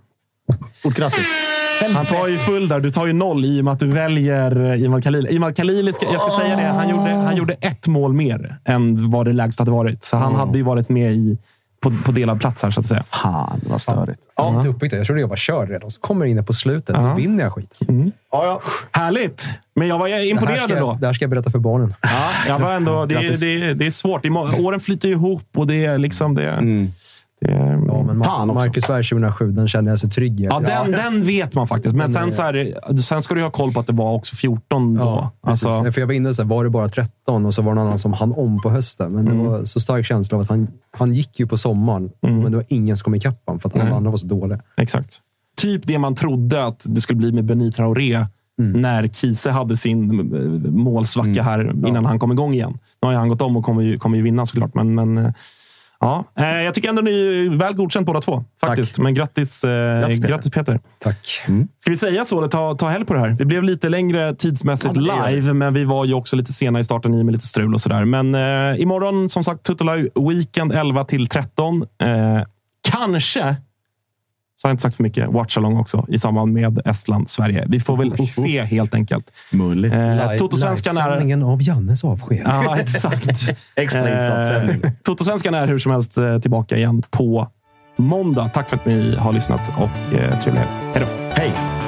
Stort grattis.
Han tar ju full där. Du tar ju noll i och med att du väljer eh, Imad Khalili. Imad Khalili, ska, jag ska säga det, han gjorde, han gjorde ett mål mer än vad det lägst hade varit. Så han hade ju varit med i, på, på delad plats här, så att säga.
Fan, vad störigt.
Ja. Inte uppbyggt. Jag trodde jag var körd redan. Så kommer jag in på slutet
Ja.
så vinner jag skit.
Ja, ja.
Härligt! Men jag var imponerad ändå.
det här ska jag berätta för barnen.
Ja, jag var ändå, det, det, det är svårt. Det är må- Åren flyter ihop och det är liksom... Det,
Ja, men
Fan också.
Marcus Berg 2007, den känner jag så trygg i.
Ja, den, den vet man faktiskt. Men sen, så här, sen ska du ha koll på att det var också 14 då.
Ja,
alltså.
För jag var inne så här, var det bara 13 och så var det någon annan som han om på hösten. Men
Mm.
det var så stark känsla av att han, han gick ju på sommaren, men det var ingen som kom ikapp honom för att alla andra var så dåliga.
Exakt. Typ det man trodde att det skulle bli med Benit Traoré när Kiese hade sin eh, målsvacka här innan han kom igång igen. Nu har han gått om och kommer ju, kommer ju vinna såklart. Men, men eh, ja, Eh, jag tycker ändå ni är väl godkänt båda två. Faktiskt. Men grattis, eh,
Grattis,
grattis,
Peter.
Peter.
Tack.
Ska vi säga så eller ta, ta helg på det här? Det blev lite längre tidsmässigt
Ja,
live, men vi var ju också lite sena i starten i med lite strul och sådär. Men eh, imorgon, som sagt, Tuttola Weekend 11 till 13. Eh, kanske, så har jag inte sagt för mycket, watchalong också i samband med Estland-Sverige. Vi får väl se helt enkelt.
Möjligt.
Eh, Totosvenskan är...
livesändningen av Jannes avsked.
Ja, [laughs] exakt. [laughs]
Extra insatssändning.
Eh, Totosvenskan är hur som helst eh, tillbaka igen på måndag. Tack för att ni har lyssnat och eh, trevlig helg. Hej då!
Hej!